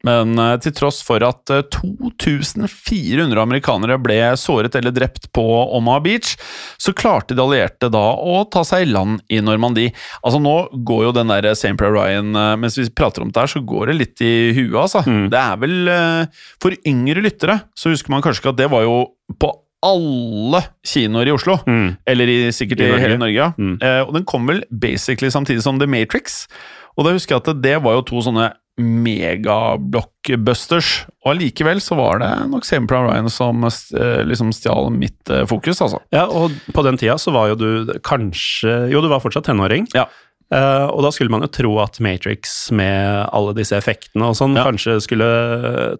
Men eh, til tross for at eh, 2400 amerikanere ble såret eller drept på Omaha Beach, så klarte de allierte da å ta seg i land i Normandie. Altså Nå går jo den der St. Prayer Ryan eh, Mens vi prater om det her, så går det litt i huet, altså. Det er vel eh, For yngre lyttere så husker man kanskje ikke at det var jo på alle kinoer i Oslo. Eller i, sikkert i, I hele Norge. ja. Mm. og den kom vel basically samtidig som The Matrix. Og da husker jeg at det var jo to sånne megablockbusters. Og allikevel så var det nok Same Prime Ryan som eh, liksom stjal mitt eh, fokus, altså. Ja, og på den tida så var jo du kanskje Jo, du var fortsatt tenåring. Ja. Eh, og da skulle man jo tro at Matrix med alle disse effektene og sånn Ja. kanskje skulle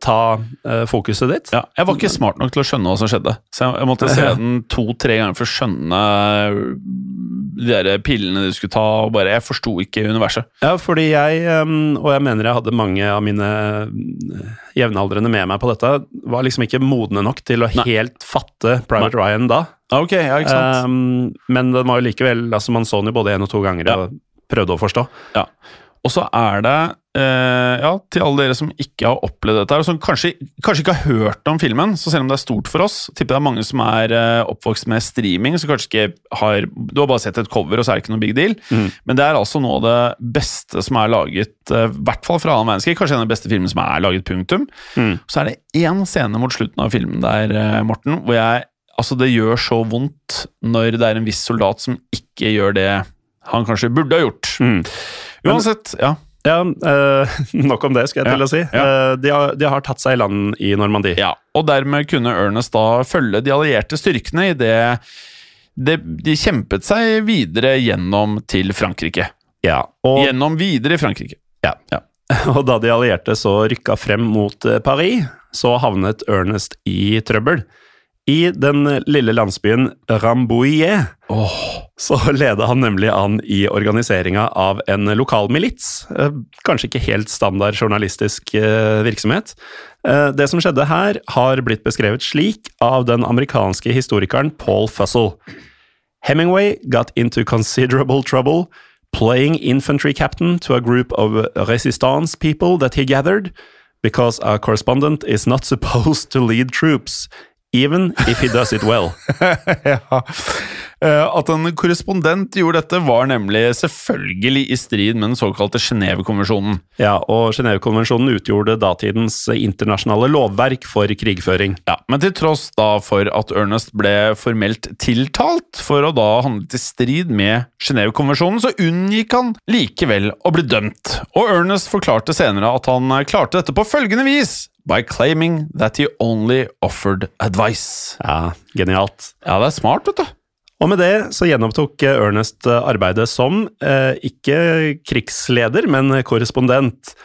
ta uh, fokuset ditt. Ja, jeg var ikke smart nok til å skjønne hva som skjedde, så jeg, jeg måtte se den to-tre ganger for å skjønne de der pillene de skulle ta, og bare Jeg forsto ikke universet. Ja, fordi jeg, um, og jeg mener jeg hadde mange av mine uh, jevnaldrende med meg på dette, var liksom ikke modne nok til å Nei. helt fatte Private Ryan da. Ah, Ok, ja, ikke sant? Um, men den var jo likevel altså Man så den jo både én og to ganger Ja. og prøvde å forstå. Ja. Og så er det, eh, ja, til alle dere som ikke har opplevd dette, og som kanskje, kanskje ikke har hørt om filmen, så selv om det er stort for oss, tipper det er mange som er eh, oppvokst med streaming, så kanskje ikke har Du har bare sett et cover, og så er det ikke noe big deal. Men det er altså noe av det beste som er laget, eh, i hvert fall fra annen verdenskrig, kanskje en av de beste filmene som er laget, punktum. Så er det én scene mot slutten av filmen der, eh, Morten, hvor jeg Altså, det gjør så vondt når det er en viss soldat som ikke gjør det han kanskje burde ha gjort. Mm. Uansett, ja. Ja, øh, nok om det, skal jeg Ja, til å si. ja. Eh, de, har, de har tatt seg i land i Normandie. ja. Og dermed kunne Ernest da følge de allierte styrkene i det det, de kjempet seg videre gjennom til Frankrike. Ja, og, Gjennom videre i Frankrike. ja. og da de allierte så rykka frem mot eh, Paris, så havnet Ernest i trøbbel. I den lille landsbyen Rambouillet så leda han nemlig an i organiseringa av en lokal milits. Eh, Kanskje ikke helt standard journalistisk eh, virksomhet. Eh, Det som skjedde her, har blitt beskrevet slik av den amerikanske historikeren Paul Fussell. Hemingway got into considerable trouble playing infantry captain to a group of resistance people that he gathered, because a correspondent is not supposed to lead troops, even if he does it well. ja. Eh, At en korrespondent gjorde dette, var nemlig selvfølgelig i strid med den såkalte Genévekonvensjonen. Ja, og Genévekonvensjonen utgjorde datidens internasjonale lovverk for krigføring. Ja, men til tross da for at Ernest ble formelt tiltalt for å da handle i strid med Genévekonvensjonen, så unngikk han likevel å bli dømt. Og Ernest forklarte senere at han klarte dette på følgende vis. By claiming that he only offered advice. Ja, Genialt. Ja, det er smart, vet du. Og med det så gjenopptok eh, Ernest eh, arbeidet som, eh, ikke krigsleder, men korrespondent.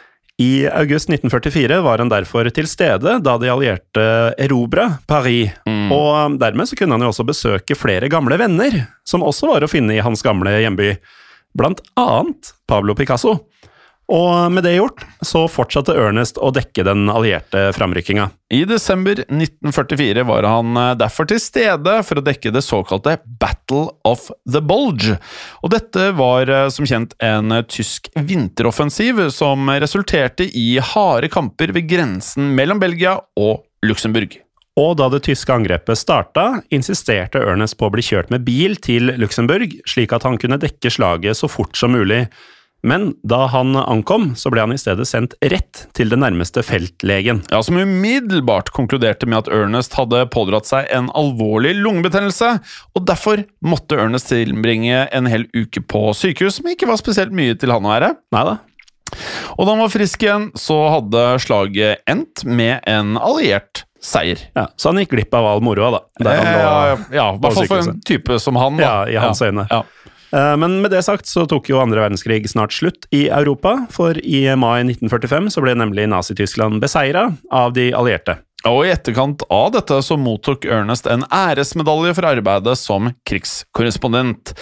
I august 1944 var han derfor til stede da de allierte erobra Paris, og eh, dermed så kunne han jo også besøke flere gamle venner, som også var å finne i hans gamle hjemby, blant annet Pablo Picasso. Og med det gjort, så fortsatte Ernest å dekke den allierte framrykkinga. I desember 1944 var han eh, derfor til stede for å dekke det såkalte Battle of the Bulge. Og dette var eh, som kjent en eh, tysk vinteroffensiv som resulterte i harde kamper ved grensen mellom Belgia og Luxembourg. Og da det tyske angrepet starta, insisterte Ernest på å bli kjørt med bil til Luxembourg, slik at han kunne dekke slaget så fort som mulig. Men da han ankom, så ble han i stedet sendt rett til den nærmeste feltlegen. Ja, Som umiddelbart konkluderte med at Ernest hadde pådratt seg en alvorlig lungebetennelse, og derfor måtte Ernest tilbringe en hel uke på sykehus, som ikke var spesielt mye til han å være. Neida. Og da han var frisk igjen, så hadde slaget endt med en alliert seier. Ja, så han gikk glipp av all moroa, da. Der han lå ja, ja, i hvert fall for en type som han. Da. Ja, i hans øyne. Ja. Eh, Men med det sagt så tok jo andre verdenskrig snart slutt i Europa, for i mai 1945 så ble nemlig Nazi-Tyskland beseira av de allierte. Og i etterkant av dette så mottok Ernest en æresmedalje for arbeidet som krigskorrespondent.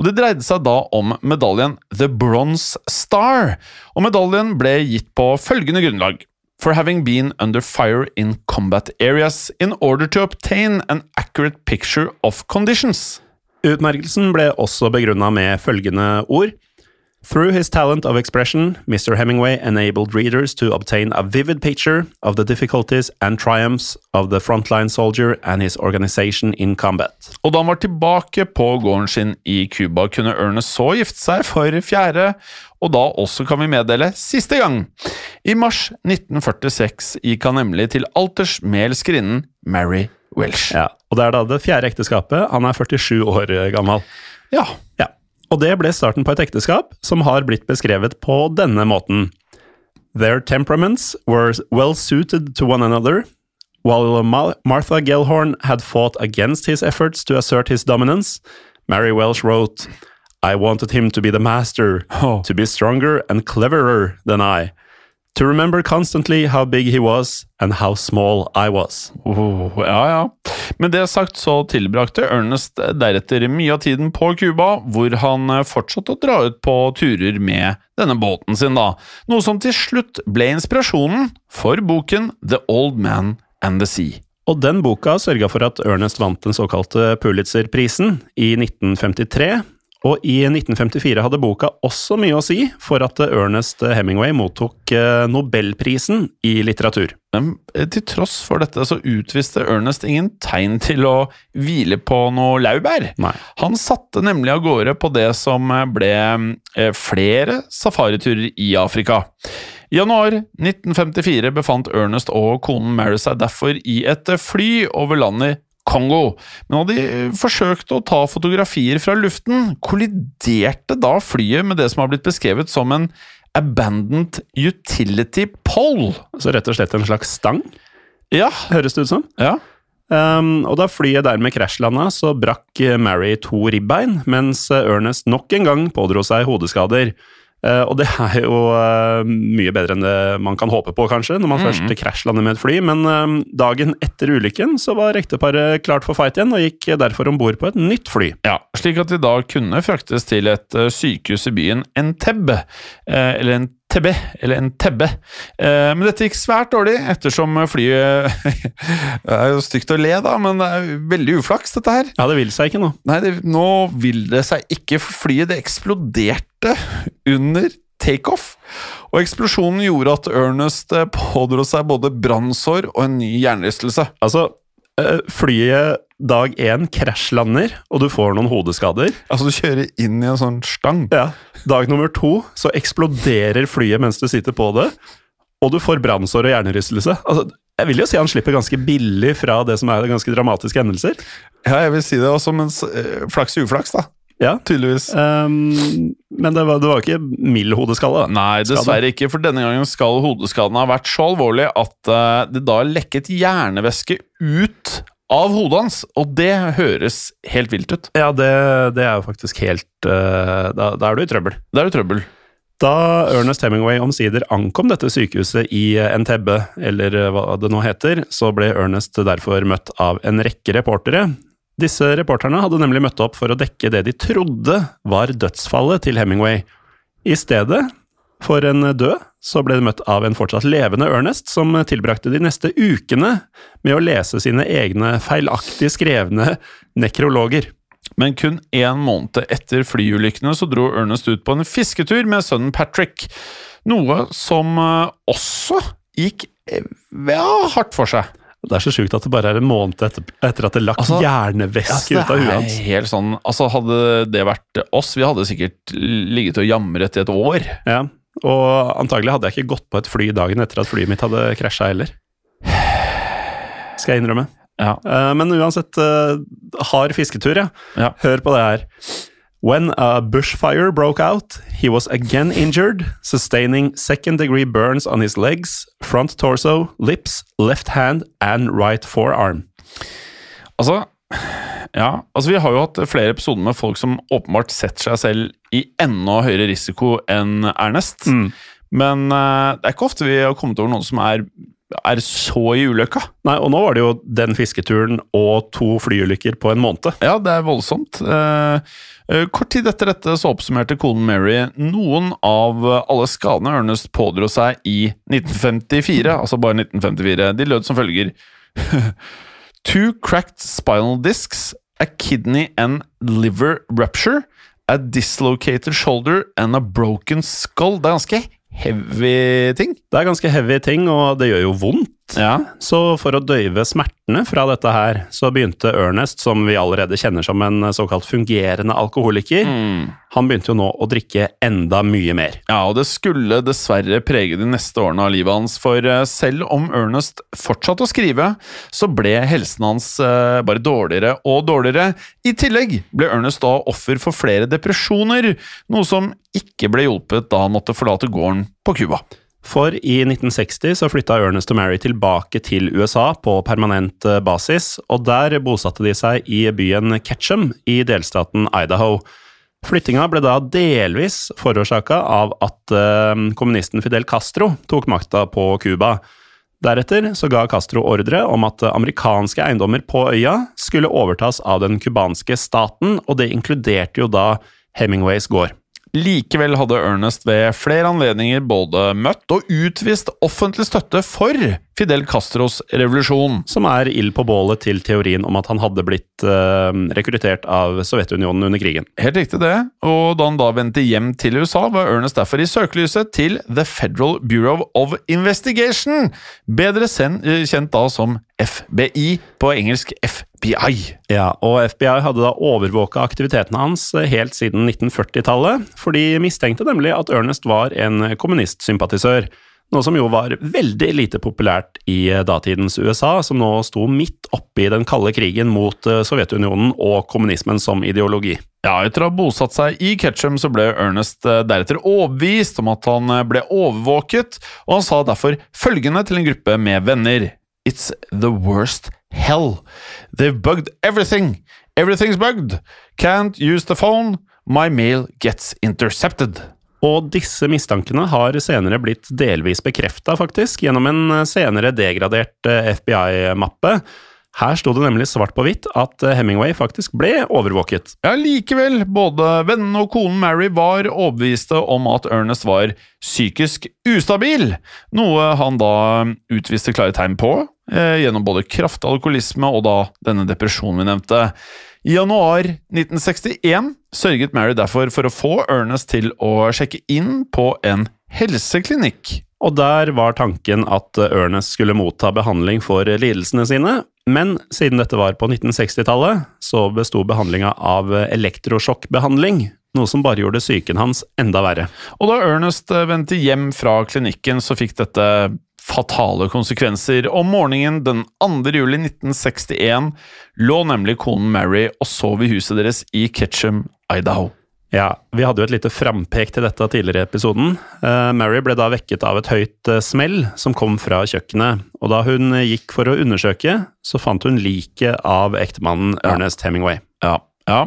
Og det dreide seg da om medaljen The Bronze Star, og medaljen ble gitt på følgende grunnlag. For having been under fire in combat areas in order to obtain an accurate picture of conditions. Utmerkelsen ble også begrunna med følgende ord. Through his talent of expression, Mr. Hemingway enabled readers to obtain a vivid picture of the difficulties and triumphs of the frontline soldier and his organization in combat. Og da han var tilbake på gården sin i Cuba, kunne Ernest så gifte seg for fjerde, og da også kan vi meddele siste gang. I mars 1946 gikk han nemlig til alters med elskerinnen Mary Welsh. Ja, og det er da det fjerde ekteskapet. Han er 47 år gammel. Ja. Ja. Og det ble starten på et ekteskap som har blitt beskrevet på denne måten. Their temperaments were well suited to one another. While Martha Gellhorn had fought against his efforts to assert his dominance, Mary Welsh wrote, I wanted him to be the master, Oh. to be stronger and cleverer than I, to remember constantly how big he was and how small I was. Oh, ja, ja. Med det sagt så tilbrakte Ernest deretter mye av tiden på Cuba, hvor han fortsatte å dra ut på turer med denne båten sin, da. Noe som til slutt ble inspirasjonen for boken The Old Man and the Sea. Og den boka sørga for at Ernest vant den såkalte Pulitzer-prisen i 1953. Og i 1954 hadde boka også mye å si for at Ernest Hemingway mottok eh, Nobelprisen i litteratur. Men eh, til tross for dette så utviste Ernest ingen tegn til å hvile på noe laurbær. Han satte nemlig av gårde på det som ble eh, flere safariturer i Afrika. I januar 1954 befant Ernest og konen Mary seg derfor i et fly over landet Kongo. Men da de forsøkte å ta fotografier fra luften, kolliderte da flyet med det som har blitt beskrevet som en abandoned utility pole. Så rett og slett en slags stang, Ja, høres det ut som. ja. Um, og da flyet dermed krasjlanda, så brakk Mary to ribbein, mens Ernest nok en gang pådro seg hodeskader. Eh, og det er jo eh, mye bedre enn det man kan håpe på, kanskje, når man først krasjlander med et fly. Men eh, dagen etter ulykken så var ekteparet klart for fight igjen, og gikk derfor om bord på et nytt fly. Ja, slik at de da kunne fraktes til et eh, sykehus i byen Entebbe, eller Entebbe, eller Entebbe. Eh, men dette gikk svært dårlig, ettersom flyet Det er jo stygt å le, da, men det er veldig uflaks, dette her. Ja, det vil seg ikke nå. Nei, det, nå vil det seg ikke, for flyet det eksploderte under takeoff. Og eksplosjonen gjorde at Ernest eh, pådro seg både brannsår og en ny hjernerystelse. Altså, Flyet dag én krasjlander, og du får noen hodeskader. Altså, du kjører inn i en sånn stang. Ja. Dag nummer to så eksploderer flyet mens du sitter på det, og du får brannsår og hjernerystelse. Altså, jeg vil jo si han slipper ganske billig fra det som er ganske dramatiske hendelser. Ja, jeg vil si det også, men eh, flaks i uflaks, da. Ja. Tydeligvis. Um, men det var, det var ikke mild hodeskalle. da. Nei, dessverre ikke, for denne gangen skal hodeskaden ha vært så alvorlig at uh, det da lekket hjernevæske ut av hodet hans, og det høres helt vilt ut. Ja, det, det er jo faktisk helt uh, da, da er du i trøbbel. Da er du i trøbbel. Da Ernest Hemingway omsider ankom dette sykehuset i Entebbe, eller eh, hva det nå heter, så ble Ernest derfor møtt av en rekke reportere. Disse reporterne hadde nemlig møtt opp for å dekke det de trodde var dødsfallet til Hemingway. I stedet for en død, så ble de møtt av en fortsatt levende Ernest, som tilbrakte de neste ukene med å lese sine egne feilaktig skrevne nekrologer. Men kun én måned etter flyulykkene så dro Ernest ut på en fisketur med sønnen Patrick. Noe som eh, også gikk eh, ja, hardt for seg. Det er så sjukt at det bare er en måned etter, etter at det lakk Altså, hjernevæske Altså, ut av huet hans. helt sånn, altså Hadde det vært oss, vi hadde sikkert ligget og jamret i et år. Ja, og antagelig hadde jeg ikke gått på et fly dagen etter at flyet mitt hadde krasja heller. Skal jeg innrømme. Ja. Eh, Men uansett, eh, hard fisketur, ja. Ja. Hør på det her. When a bushfire broke out, he was again injured, sustaining second degree burns on his legs, front torso, lips, left hand and right forearm. Altså, ja, altså Vi har jo hatt flere episoder med folk som åpenbart setter seg selv i enda høyere risiko enn Ernest. Men uh, det er ikke ofte vi har kommet over noen som er, er så i ulykka. Nei, og nå var det jo den fisketuren og to flyulykker på en måned. Ja, det er voldsomt. Eh, eh, kort tid etter dette så oppsummerte konen Mary noen av alle skadene Ernest pådro seg i 1954. Altså bare 1954. De lød som følger. Two cracked spinal discs, a kidney and liver rupture, a dislocated shoulder and a broken skull. Det er ganske heavy ting. Det er ganske heavy ting, og det gjør jo vondt. Ja. Så for å døyve smertene fra dette her, så begynte Ernest, som vi allerede kjenner som en såkalt fungerende alkoholiker, han begynte jo nå å drikke enda mye mer. Ja, og det skulle dessverre prege de neste årene av livet hans, for eh, selv om Ernest fortsatte å skrive, så ble helsen hans eh, bare dårligere og dårligere. I tillegg ble Ernest da offer for flere depresjoner, noe som ikke ble hjulpet da han måtte forlate gården på Cuba. For i 1960 så flytta Ernest og Mary tilbake til USA på permanent eh, basis, og der bosatte de seg i byen Ketchum i delstaten Idaho. Flyttinga ble da delvis forårsaka av at eh, kommunisten Fidel Castro tok makta på Cuba. Deretter så ga Castro ordre om at amerikanske eiendommer på øya skulle overtas av den cubanske staten, og det inkluderte jo da Hemingways gård. Likevel hadde Ernest ved flere anledninger både møtt og utvist offentlig støtte for Fidel Castros revolusjon. Som er ild på bålet til teorien om at han hadde blitt eh, rekruttert av Sovjetunionen under krigen. Helt riktig det, og da han da vendte hjem til USA, var Ernest derfor i søkelyset til The Federal Bureau of Investigation, bedre eh, kjent da som FBI, på engelsk FBI. Ja, og FBI hadde da overvåka aktivitetene hans eh, helt siden 1940-tallet, for de mistenkte nemlig at Ernest var en kommunistsympatisør. Noe som jo var veldig lite populært i eh, datidens USA, som nå sto midt oppe i den kalde krigen mot eh, Sovjetunionen og kommunismen som ideologi. Ja, etter å ha bosatt seg i Ketchum så ble Ernest eh, deretter overbevist om at han ble overvåket, og han sa derfor følgende til en gruppe med venner. It's the worst hell. They've bugged everything. Everything's bugged. Can't use the phone. My mail gets intercepted. Og disse mistankene har senere blitt delvis bekrefta, faktisk, gjennom en eh, senere degradert eh, FBI-mappe. Her sto det nemlig svart på hvitt at eh, Hemingway faktisk ble overvåket. Ja, likevel, både vennene og konen Mary var overbeviste om at Ernest var psykisk ustabil, noe han da utviste klare tegn på, eh, gjennom både kraftig alkoholisme og da denne depresjonen vi nevnte. I januar 1961 sørget Mary derfor for å få Ernest til å sjekke inn på en helseklinikk. Og der var tanken at Ernest skulle motta behandling for lidelsene sine, Men siden dette var på 1960-tallet, så besto behandlinga av elektrosjokkbehandling, noe som bare gjorde syken hans enda verre. Og da Ernest vendte hjem fra klinikken, så fikk dette fatale konsekvenser. Om morgenen den 2. juli 1961 lå nemlig konen Mary og sov i huset deres i Ketchum, Idaho. Ja, Vi hadde jo et lite frampek til dette tidligere i episoden. Uh, Mary ble da vekket av et høyt uh, smell som kom fra kjøkkenet. Og da hun uh, gikk for å undersøke, så fant hun liket av ektemannen ja. Ernest Hemingway. Ja, ja.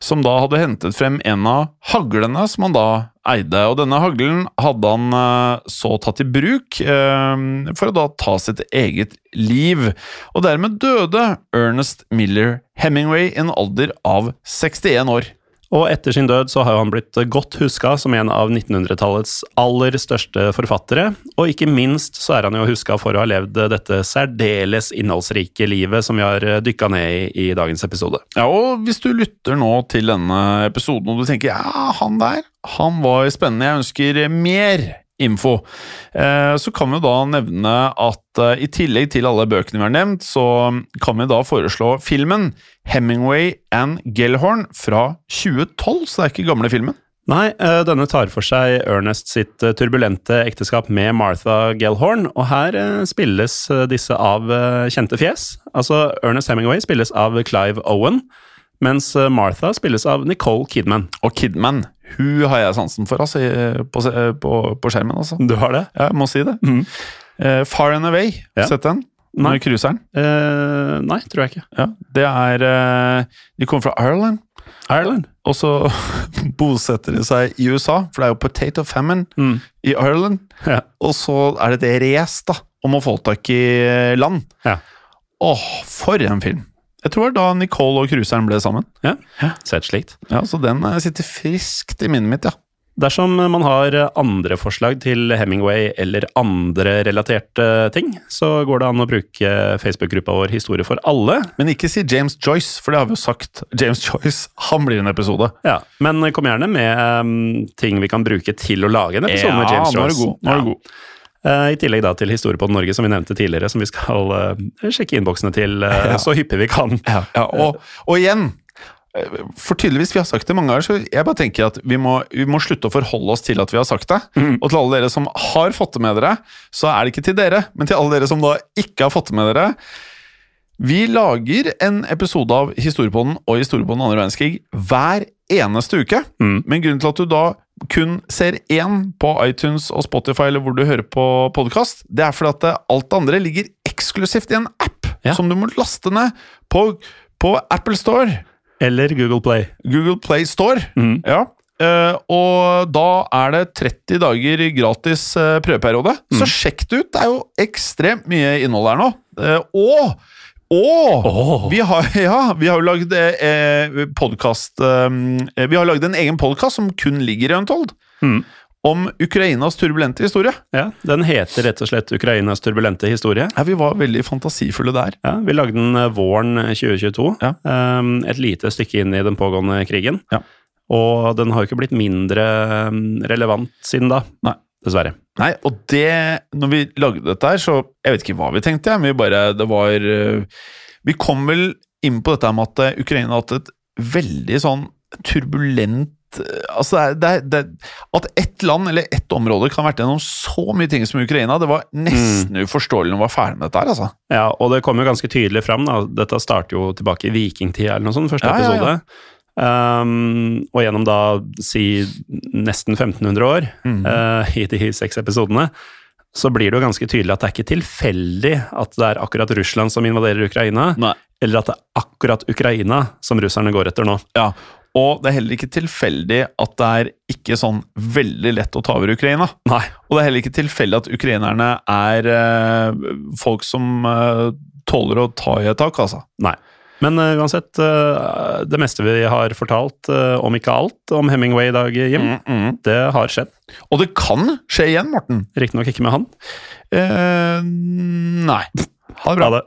Som da hadde hentet frem en av haglene som han da eide. Og denne haglen hadde han så tatt i bruk for å da ta sitt eget liv. Og dermed døde Ernest Miller Hemingway i en alder av 61 år. Og etter sin død så har han blitt godt huska som en av 1900-tallets aller største forfattere. Og ikke minst så er han jo huska for å ha levd dette særdeles innholdsrike livet som vi har dykka ned i i dagens episode. Ja, og hvis du lytter nå til denne episoden og du tenker ja, han der, han var spennende, jeg ønsker mer info. Eh, så kan vi da nevne at eh, i tillegg til alle bøkene vi har nevnt, så kan vi da foreslå filmen Hemingway and Gellhorn fra 2012, så det er ikke gamle filmen. Nei, eh, denne tar for seg Ernest sitt turbulente ekteskap med Martha Gellhorn, og her spilles disse av kjente fjes. Altså, Ernest Hemingway spilles av Clive Owen, mens Martha spilles av Nicole Kidman. Og Kidman hun har jeg sansen for, altså, på, på, på skjermen. Altså. Du har det? Ja, jeg må si det. Mm. Uh, Far and Away, ja. sett den? Nei. Cruiseren? Uh, nei, tror jeg ikke. Ja, det er uh, De kommer fra Ireland. Ireland? Og så bosetter de seg i USA, for det er jo potato famine mm. i Ireland. Ja. Og så er det det race om å få tak i land. Ja. Åh, for en film! Jeg tror det var da Nicole og cruiseren ble sammen. Ja, sett slikt. Ja, Så den eh, sitter friskt i minnet mitt, ja. Dersom man har andre forslag til Hemingway eller andre relaterte ting, så går det an å bruke Facebook-gruppa vår Historie for alle. Men ikke si James Joyce, for det har vi jo sagt. James Joyce, han blir en episode. Ja, Men kom gjerne med um, ting vi kan bruke til å lage en episode ja, med James Joyce. Ja, nå er du god. Nå er du god. Uh, I tillegg da til Historie på Norge, som vi nevnte tidligere, som vi skal uh, sjekke innboksene til ja. så hyppig vi kan. Ja, ja. Og, og, igjen, for tydeligvis vi har sagt det mange ganger, så jeg bare tenker at vi må, vi må slutte å forholde oss til at vi har sagt det. Mm. Og til alle dere som har fått det med dere, så er det ikke til dere, men til alle dere som da ikke har fått det med dere. Vi lager en episode av Historiepodden og Historiepodden andre verdenskrig hver eneste uke. Mm. Men grunnen til at du da kun ser én på iTunes og Spotify eller hvor du hører på podkast, det er fordi at alt det andre ligger eksklusivt i en app ja. som du må laste ned på, på, Apple Store. Eller Google Play. Google Play Store, mm. ja. Uh, og da er det 30 dager gratis uh, prøveperiode. Mm. Så sjekk det ut! Det er jo ekstremt mye innhold her nå. Uh, og og oh. vi, har, ja, vi har jo lagd eh, podkast eh, Vi har lagd en egen podkast som kun ligger i Untold. Mm. Om Ukrainas turbulente historie. Ja, Den heter rett og slett Ukrainas turbulente historie. Ja, Vi var veldig fantasifulle der. Ja, Vi lagde den eh, våren 2022. Ja. Um, et lite stykke inn i den pågående krigen. Ja. Og den har jo ikke blitt mindre relevant siden da. Nei. Dessverre. Nei, og det Når vi lagde dette her, så Jeg vet ikke hva vi tenkte, men vi bare Det var eh, Vi kom vel inn på dette med at eh, Ukraina har hatt et veldig sånn turbulent eh, Altså, det er, det er, At ett land eller ett område kan ha vært gjennom så mye ting som Ukraina, det var nesten mm. uforståelig når man var ferdig med dette her, altså. Ja, og det kom jo ganske tydelig fram, da. Dette starter jo tilbake i vikingtida eller noe sånt, første ja, episode. Ja, ja. Um, og gjennom da si nesten 1500 år mm. uh, i de seks episodene, så blir det jo ganske tydelig at det er ikke tilfeldig at det er akkurat Russland som invaderer Ukraina, Nei. eller at det er akkurat Ukraina som russerne går etter nå. Ja, og det er heller ikke tilfeldig at det er ikke sånn veldig lett å ta over Ukraina. Nei. Og det er heller ikke tilfeldig at ukrainerne er uh, folk som uh, tåler å ta i et tak, altså. Nei. Men uh, uansett, uh, det meste vi har fortalt, uh, om ikke alt, om Hemingway i dag, Jim, mm, mm. det har skjedd. Og det kan skje igjen, Morten. Riktignok ikke med han. nei. Ha det bra. Ha det.